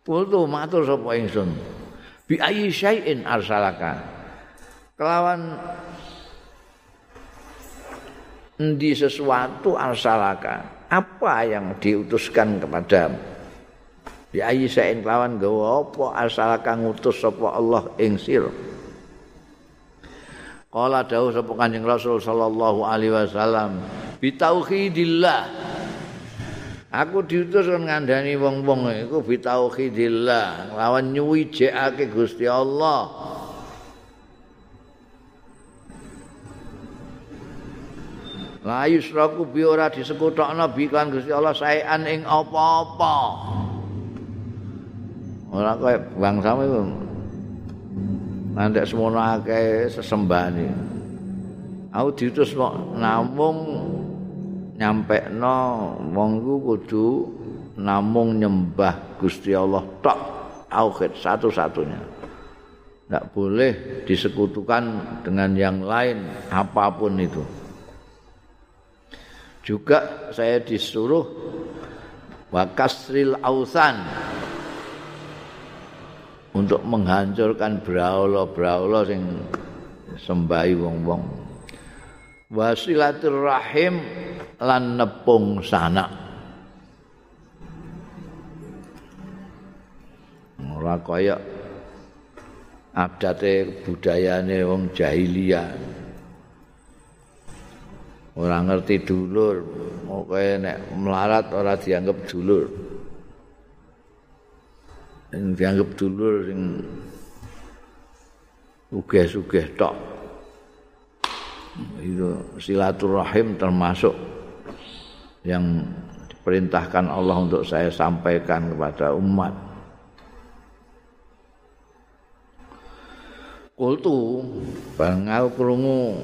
Kultu matur sapa ingsun. Bi ayyi syai'in arsalaka. Kelawan endi sesuatu arsalaka? Apa yang diutuskan kepadamu Bi ayi saen lawan gawa apa asal kang ngutus sapa Allah ing sira. Qala dawuh sapa Kanjeng Rasul sallallahu alaihi wasallam bi tauhidillah. Aku diutus kan ngandani wong-wong iku bi tauhidillah lawan nyuwijekake Gusti Allah. La yusraku bi ora disekutokno bi kan Gusti Allah saean ing apa-apa. Ora kaya bangsa iku. Nandek semono akeh sesembahane. Aku diutus kok namung nyampekno wongku kudu namung nyembah Gusti Allah tok tauhid satu-satunya. Tidak boleh disekutukan dengan yang lain apa pun itu. Juga saya disuruh wakasril ausan untuk menghancurkan braula-braula sing sembahi wong-wong. Wasilatul rahim lan nepung sanak. Ora kaya adate budayane wong jahiliyah. Ora ngerti dulur, pokoke nek melarat ora dianggap dulur. Yang dianggap dulur sing sugih-sugih tok. Itu silaturahim termasuk yang diperintahkan Allah untuk saya sampaikan kepada umat. Kultu bareng aku krungu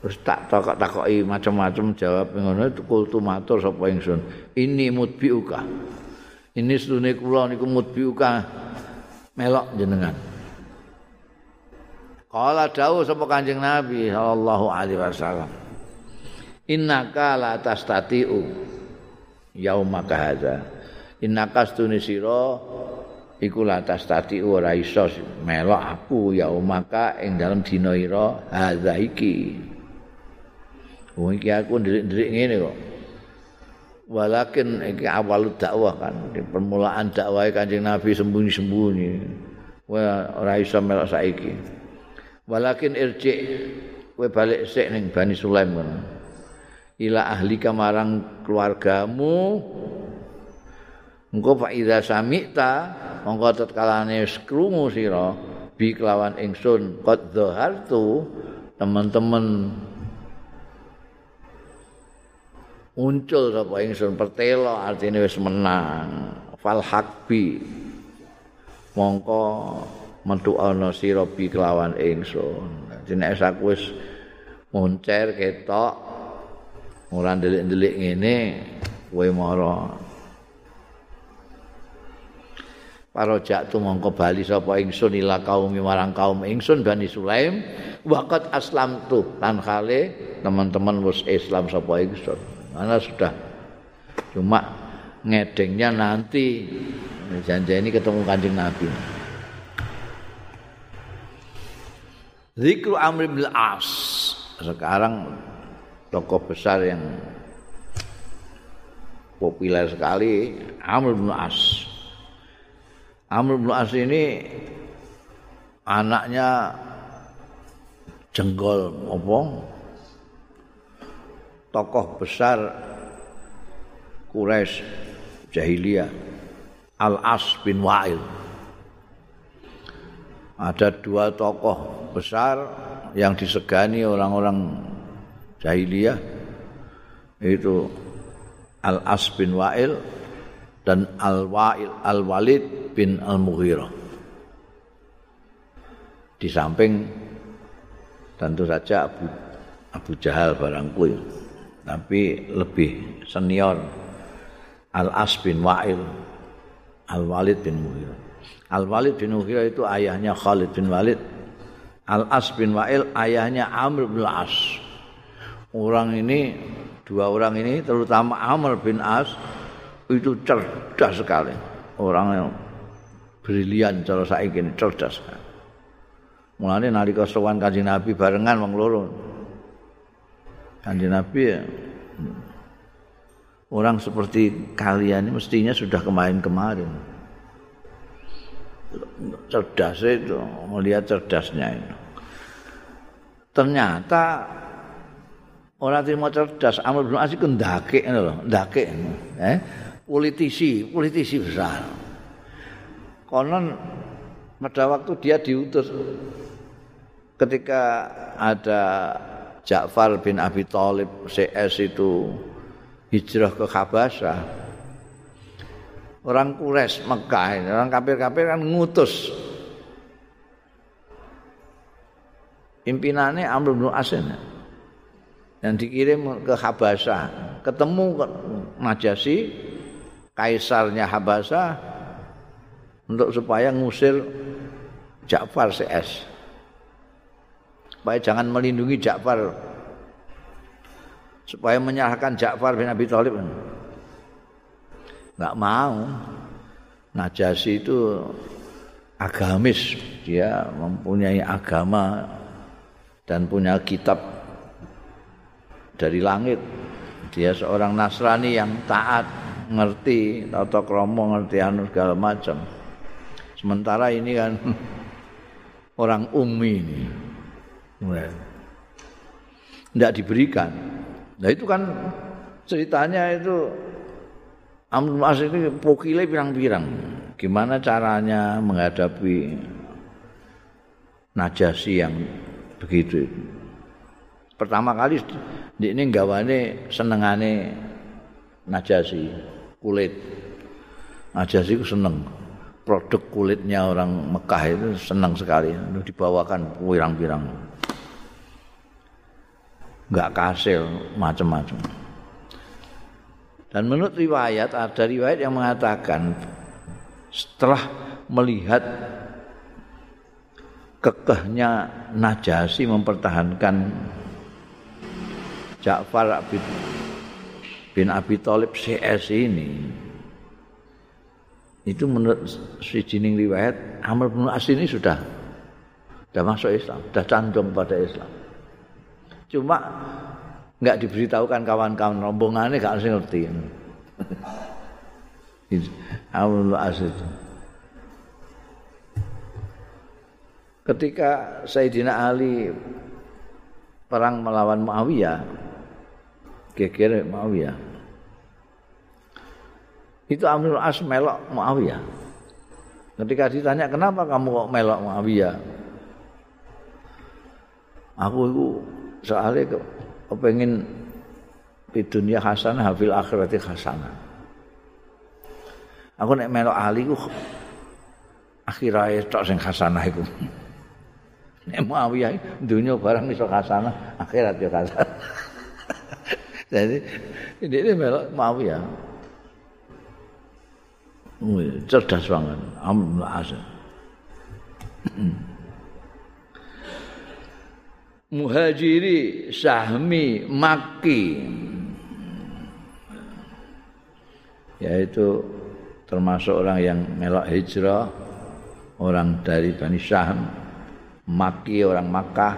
terus tak takok-takoki macam-macam jawab ngono kultu matur sapa ingsun. Ini mutbiuka. Ini sedune kula niku mutbiuka melok jenengan. Kala dawuh sapa Kanjeng Nabi sallallahu alaihi wasallam. Innaka la tastatiu yaumaka hadza. Innaka stune sira iku latas tadi ora iso melok aku ya umaka ing dalam dina ira hadza iki wong iki aku ndelik-ndelik ngene kok walakin iki awal dakwah kan di permulaan dakwah Kanjeng Nabi sembunyi-sembunyi. Ora iso melok saiki. Walakin irji kowe balik sik ning Bani Sulaim. Ila ahli kamarang keluargamu engko fa idza sami'ta monggo tetkalane krungu sira bi kelawan ingsun qad zahartu teman-teman muncul sapa ingsun pertelo artine wis menang. Fal hakbi. Mongko metu ana sira bi kelawan ingsun. Jenenge aku wis moncer ketok ora ndelik-ndelik ngene kowe marah Para jatuh mongko bali sapa ingsun ila kaum marang kaum ingsun Bani Sulaim. Waqat aslam tu lan kale teman-teman wis Islam sapa ingsun. Mana sudah cuma ngedengnya nanti janji ini ketemu Kanjeng Nabi. Zikru Amr bin As sekarang tokoh besar yang populer sekali Amr bin As Amr bin As ini anaknya jenggol apa? Tokoh besar Quraisy jahiliyah Al-As bin Wa'il. Ada dua tokoh besar yang disegani orang-orang jahiliyah itu Al-As bin Wa'il dan Al-Wa'il Al-Walid bin Al-Mughirah. Di samping tentu saja Abu, Abu Jahal barangku ya. Tapi lebih senior Al-As bin Wa'il Al-Walid bin Mughirah. Al-Walid bin Mughirah itu ayahnya Khalid bin Walid. Al-As bin Wa'il ayahnya Amr bin As. Orang ini dua orang ini terutama Amr bin As itu cerdas sekali orang yang brilian cara saiki cerdas mulane nalika sowan kanjeng Nabi barengan wong loro kanjeng Nabi ya, orang seperti kalian ini mestinya sudah kemarin-kemarin. Cerdas itu melihat cerdasnya itu. Ternyata orang terima cerdas Amr bin As itu ndake loh ndake. Eh politisi, politisi besar. Konon pada waktu dia diutus ketika ada Ja'far bin Abi Thalib CS itu hijrah ke Habasyah. Orang Quraisy Mekah, orang kafir-kafir kan ngutus pimpinannya Amr bin Asin yang dikirim ke Habasyah ketemu Najasi kaisarnya Habasa untuk supaya ngusir Ja'far CS. Supaya jangan melindungi Ja'far. Supaya menyalahkan Ja'far bin Abi Thalib. Enggak mau. Najasi itu agamis, dia mempunyai agama dan punya kitab dari langit. Dia seorang Nasrani yang taat, ngerti tata krama, ngerti anu segala macam. Sementara ini kan [laughs] orang ummi ini. Tidak diberikan. Nah itu kan ceritanya itu Amr As ini pokile pirang-pirang. Gimana caranya menghadapi najasi yang begitu itu. Pertama kali ini gawane senengane najasi kulit. Najasi itu seneng. Produk kulitnya orang Mekah itu senang sekali. Dibawakan pirang-pirang. Enggak kasil macam-macam. Dan menurut riwayat ada riwayat yang mengatakan setelah melihat kekehnya Najasi mempertahankan Ja'far bin Abi Thalib CS ini itu menurut si jining riwayat Amr bin As ini sudah sudah masuk Islam, sudah candung pada Islam. Cuma enggak diberitahukan kawan-kawan rombongannya enggak ngerti. Amr bin As itu. ketika Sayyidina Ali perang melawan Muawiyah geger Muawiyah itu Amir As melok Muawiyah ketika ditanya kenapa kamu kok melok Muawiyah aku itu soalnya kepengen di dunia hasanah hafil akhirati hasanah aku nek melok Ali ku akhirnya tok sing hasanah iku [laughs] Nek Muawiyah dunia barang iso hasanah, akhirat ya hasanah. [laughs] Jadi ini ini melok Muawiyah. cerdas banget. Asad. [laughs] Muhajiri Sahmi Maki yaitu termasuk orang yang melok hijrah orang dari Bani Syahm Maki orang Makkah.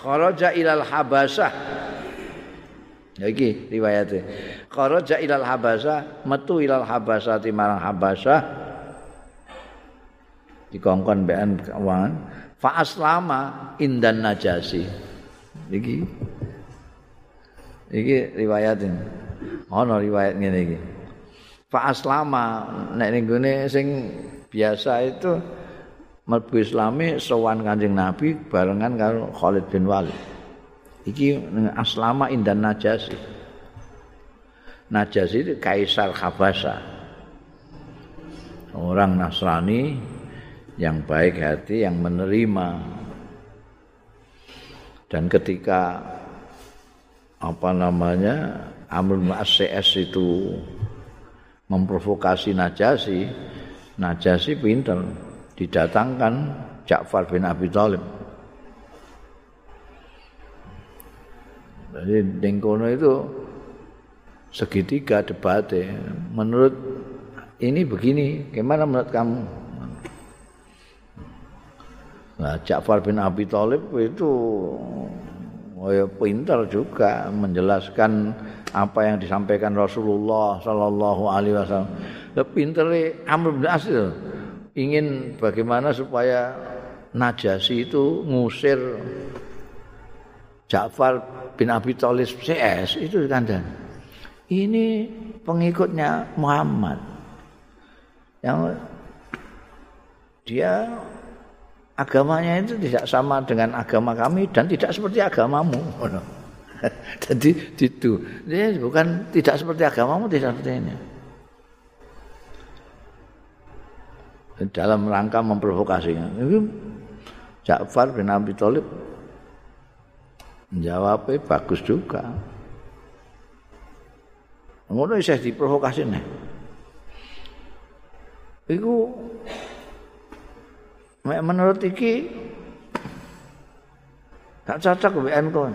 Kharaja ilal habasah. Ya iki riwayate kharaja ilal habasah metu ilal habasah ti marang habasah dikongkon bean kawan fa aslama indan najasi iki iki riwayatin ana riwayat ngene iki fa aslama nek ning sing biasa itu mlebu islami sowan Kanjeng Nabi barengan karo Khalid bin Walid. Iki aslama indan Najasi. Najasi itu kaisar Habasa. Orang Nasrani yang baik hati yang menerima dan ketika apa namanya Amr bin CS itu memprovokasi Najasi Najasi pinter didatangkan Ja'far bin Abi Thalib. Jadi Dengkono itu segitiga debatnya. Menurut ini begini, gimana menurut kamu? Nah, Ja'far bin Abi Thalib itu oh ya, pintar juga menjelaskan apa yang disampaikan Rasulullah Sallallahu Alaihi Wasallam. Pintar Amr bin As ingin bagaimana supaya Najasi itu ngusir Ja'far bin Abi Thalib CS itu kan ini pengikutnya Muhammad. Yang dia agamanya itu tidak sama dengan agama kami dan tidak seperti agamamu [laughs] jadi itu dia bukan tidak seperti agamamu tidak seperti ini dalam rangka memprovokasinya. Ja'far bin Abi Thalib menjawabnya bagus juga. Ngono isih diprovokasi nih. Iku menurut iki gak cocok mbek kon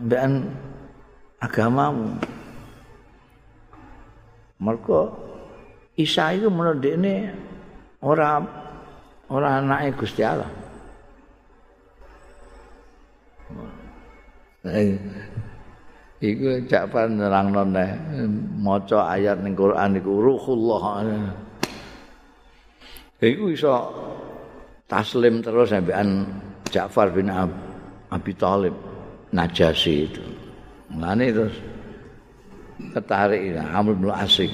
mbek agamamu mergo Isa itu menurut ini ora ora anake Gusti Allah Iku Ja'far nerangno neh maca ayat ning Quran iku ruhullah. Iku iso taslim terus sampean Ja'far bin Abi Thalib Najasi itu. Ngene terus ketarik Amr bin Asik.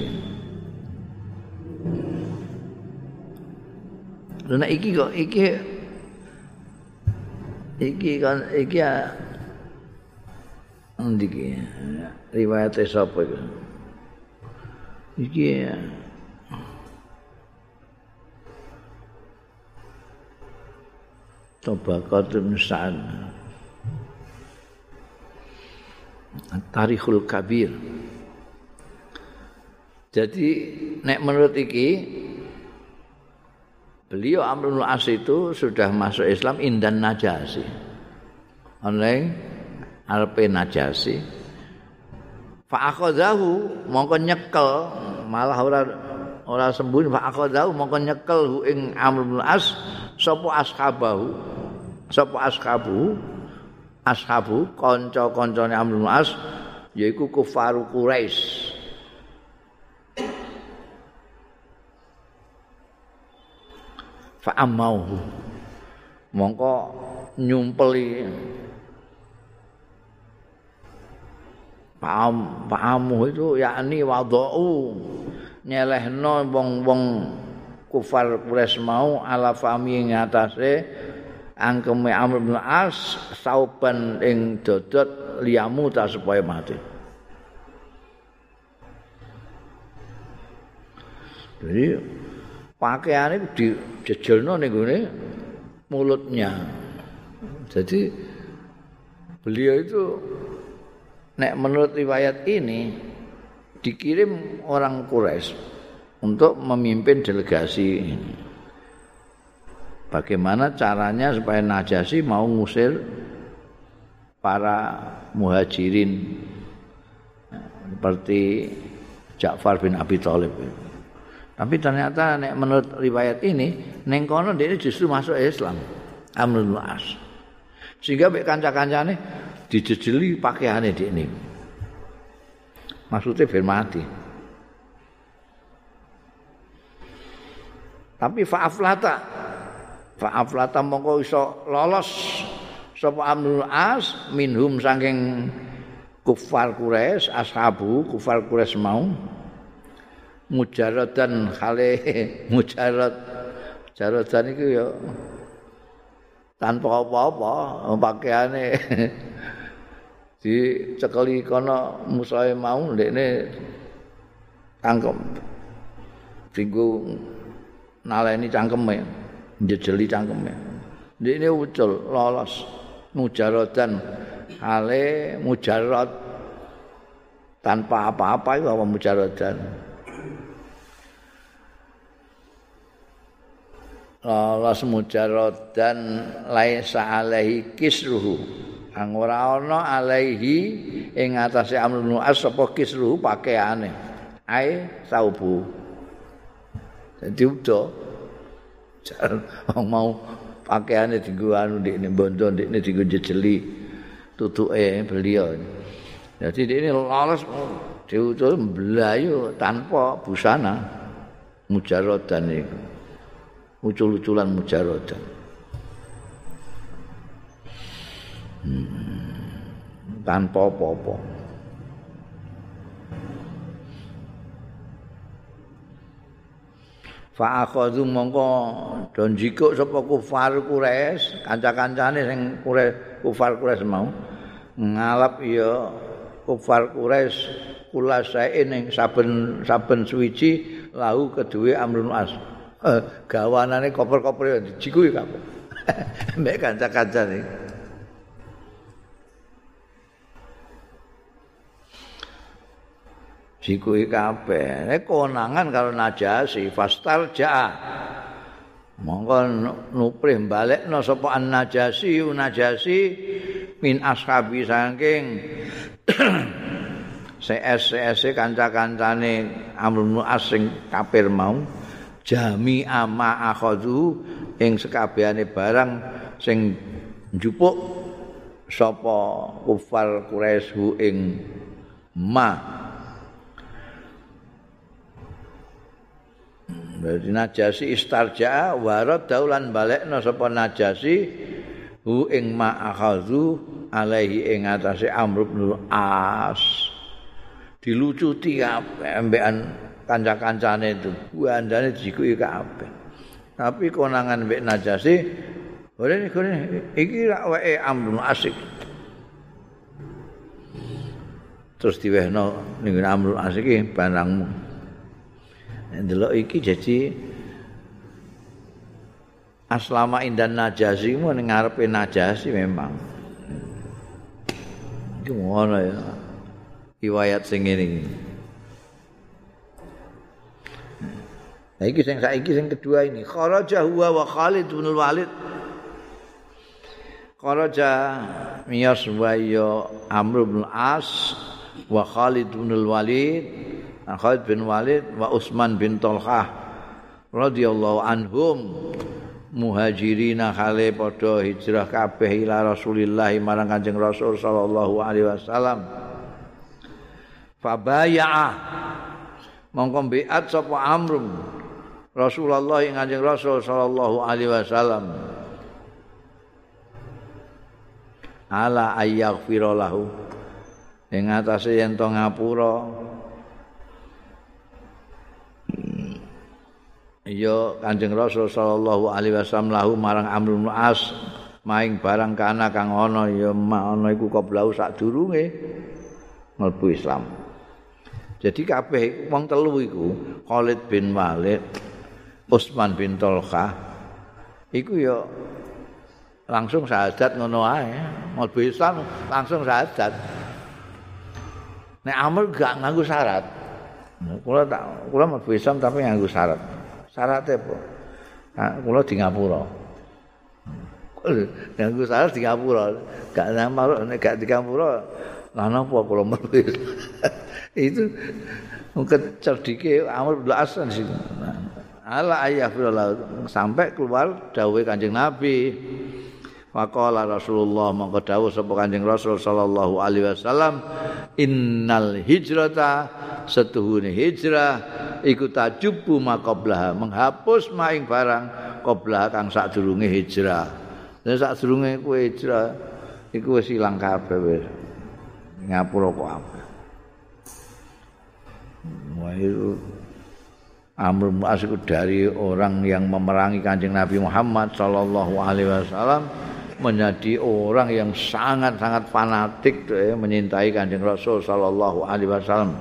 Lha iki kok iki iki kan iki Endi iki? Riwayat sapa iki? Iki Tabaqat bin Sa'ad. Tarikhul Kabir. Jadi nek menurut iki beliau Amrul As itu sudah masuk Islam indan najasi. Oleh arepe najasi fa akhadahu mongko nyekel malah ora ora sembuh fa akhadahu mongko nyekel hu ing amr bin as sapa ashabahu sapa ashabu? Ashabu kanca-kancane amr bin as yaiku kufaru quraish fa amauhu mongko nyumpeli. Paham pahamu itu yakni wadau nyelehno wong-wong kufar Quraisy mau ala fami ngatasé angkeme Amr bin As sauban ing dodot liamu ta supaya mati jadi pakaiannya dijejelno ning gone mulutnya jadi beliau itu nek menurut riwayat ini dikirim orang Quraisy untuk memimpin delegasi ini. Bagaimana caranya supaya Najasi mau ngusir para muhajirin seperti Ja'far bin Abi Thalib. Tapi ternyata nek menurut riwayat ini neng kono dia justru masuk Islam. Amrul As. Sehingga mek kanca-kancane dijejeli pakaiannya di ini. Maksudnya biar mati. Tapi fa'aflata. Fa'aflata mongko iso lolos sapa Amrul As minhum saking kufar Quraisy, ashabu kufar Quraisy mau. Mujarradan khale [laughs] mujarrad. Jaradan iku ya tanpa apa-apa pakaiane [laughs] dicekeli kono musae mau ndekne tangkem dinggo naleni cangkeme njejeli cangkeme. Ndekne ucul lolos. Mujarodan hale mujarad tanpa apa-apa itu apa mujarodan lolos mujarodan laisa alaihi kisruhu. Ang ora ana alaihi ing atase amrun as apa kisru pakaiane ae saubu. Dadi udo mau pakaiane dienggo anu ndekne bondo ndekne dienggo jejeli. Tutuke beliau jadi ini lolos diutus mblayu tanpa busana. Mujarodan itu ucul-uculan mujarodan. Hmm. tanpa apa-apa. Fa akhadhu mongko don jikuk sapa kufar Quraisy, kanca-kancane sing kufar Quraisy mau ngalap ya kufar Quraisy kula sae ning saben-saben suwiji lahu kedue Amrun As. Eh, gawanane koper-koper jikuki kabeh. [laughs] Mbek kanca-kancane. Dikui kabeh. Nek konangan karo najasi fastal jaa mongko nuprih balekno sapa an-najasi najasi min ashabi saking [clears throat] CS CS kanca-kancane Amrun asing kafir mau. Jami ama akhadhu ing sekabehane barang sing njupuk sapa kufar Quraisy ing ma Berarti najasi istarja warad daulan balekna sapa najasi hu ing ma akhadhu alaihi ing atase Amr bin As. Dilucuti kabeh ambekan kanca-kancane itu. Buandane dikuki kabeh. Tapi konangan mbek najasi ora iki rak wae Amr bin Asik. Terus diwehno ning Amr bin Asik barangmu. Ndelok iki jadi aslama indan najasi ning ngarepe najasi memang. Iki ngono ya. Riwayat sing ngene Nah, iki sing saiki sing kedua ini. Kharaja huwa wa Khalid bin Walid kharaja miyas wa ya Amr bin As wa Khalid bin Walid Khalid bin Walid wa Utsman bin Talhah radhiyallahu anhum. Muhajirina khale padha hijrah kabeh ila Rasulillah marang Kanjeng Rasul sallallahu alaihi wasallam. Fabaya'a. Mongko biat sapa Amr Rasulullah ing Kanjeng Rasul sallallahu alaihi wasallam. Ala ayyaghfira lahu ing atase yen to ngapura ya Kanjeng Rasul sallallahu alaihi wasallam lahu marang bin As maing barang kana kang ana ya ana iku koblau sadurunge mlebu Islam. Jadi kabeh wong telu iku Khalid bin Walid, Utsman bin Talha iku ya langsung syahadat ngono ae. Mlebu Islam langsung syahadat. Nek Amr gak nganggo syarat. Kula tak kula mlebu Islam tapi nganggo syarat. Syaratnya apa? Nah, kula di Ngapura. Yang syarat di Ngapura. Gak nek gak di Ngapura, lah napa kula melu. [laughs] Itu mungkin cerdike Amr bin Asan sih. Ala ayah sampai keluar dawe Kanjeng Nabi. Faqala Rasulullah mongko dawuh sapa Kanjeng Rasul sallallahu alaihi wasallam innal hijrata setuhune hijrah iku tajubu maqablah menghapus maing barang qablah kang sadurunge hijrah. Nek sadurunge kowe hijrah iku wis ilang kabeh wis. Ngapura kok apa. Wah itu Amr dari orang yang memerangi kanjeng Nabi Muhammad Sallallahu Alaihi Wasallam menjadi orang yang sangat-sangat fanatik ya, menyintai kanjeng Rasul Sallallahu Alaihi Wasallam.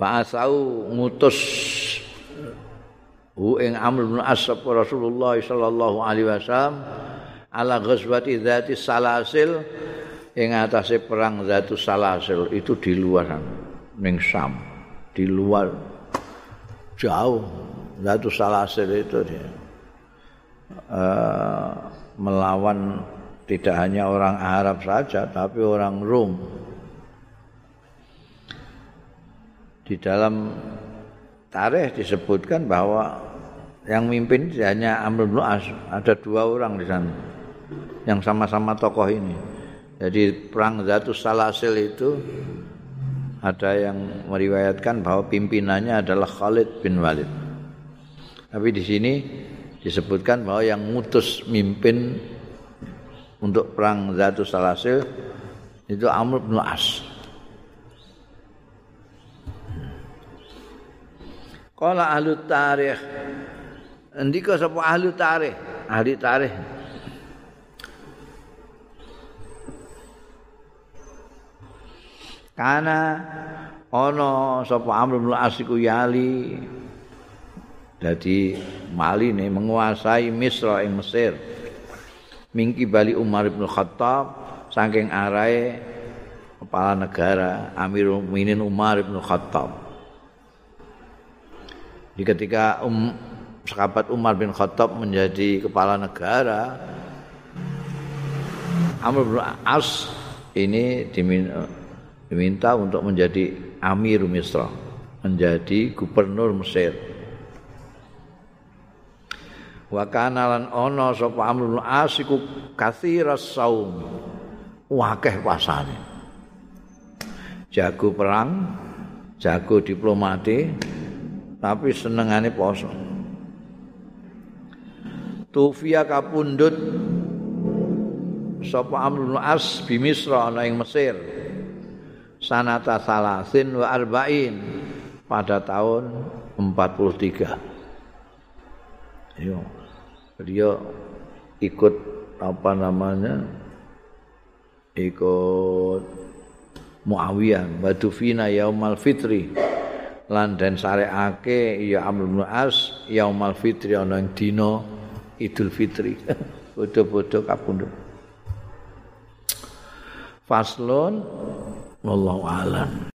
Pak ngutus hu ing Amr bin As Rasulullah sallallahu alaihi wasallam ala ghazwati dzati salasil ing atase perang Zatus Salasil itu di luar ning Sam di luar jauh Zatus Salasil itu dia. Uh, melawan tidak hanya orang Arab saja tapi orang Rom di dalam tarikh disebutkan bahwa yang mimpin hanya Amr bin As. Ada dua orang di sana yang sama-sama tokoh ini. Jadi perang Zatus Salasil itu ada yang meriwayatkan bahwa pimpinannya adalah Khalid bin Walid tapi di sini disebutkan bahwa yang mutus mimpin untuk perang Zatus Salasil itu Amr bin As. Kala ahli tarikh. Ndika sapa ahli tarikh? Ahli tarikh. Karena Ono sapa Amr bin As iku yali Jadi Mali nih menguasai Misra ing Mesir mingki bali Umar bin Khattab saking arahe kepala negara Amirul Mukminin Umar bin Khattab Jadi ketika um, sahabat Umar bin Khattab menjadi kepala negara, Amr bin As ini diminta, diminta untuk menjadi Amir Misra, menjadi gubernur Mesir. Wa kana lan ana sapa Amr bin As iku kathiras saum. Wakeh pasane. Jago perang, jago diplomati, tapi senengane poso. Tufia kapundut sapa Amr bin As bi Misra ana ing Mesir. Sanata salasin wa arba'in pada tahun 43. Yo. Dia ikut apa namanya? Ikut Muawiyah Badufina Yaumal Fitri lan den sareake ya Amr bin As Yaumal Fitri ana ing dina Idul Fitri. [laughs] Bodho-bodho kapundhut. Faslun wallahu alam.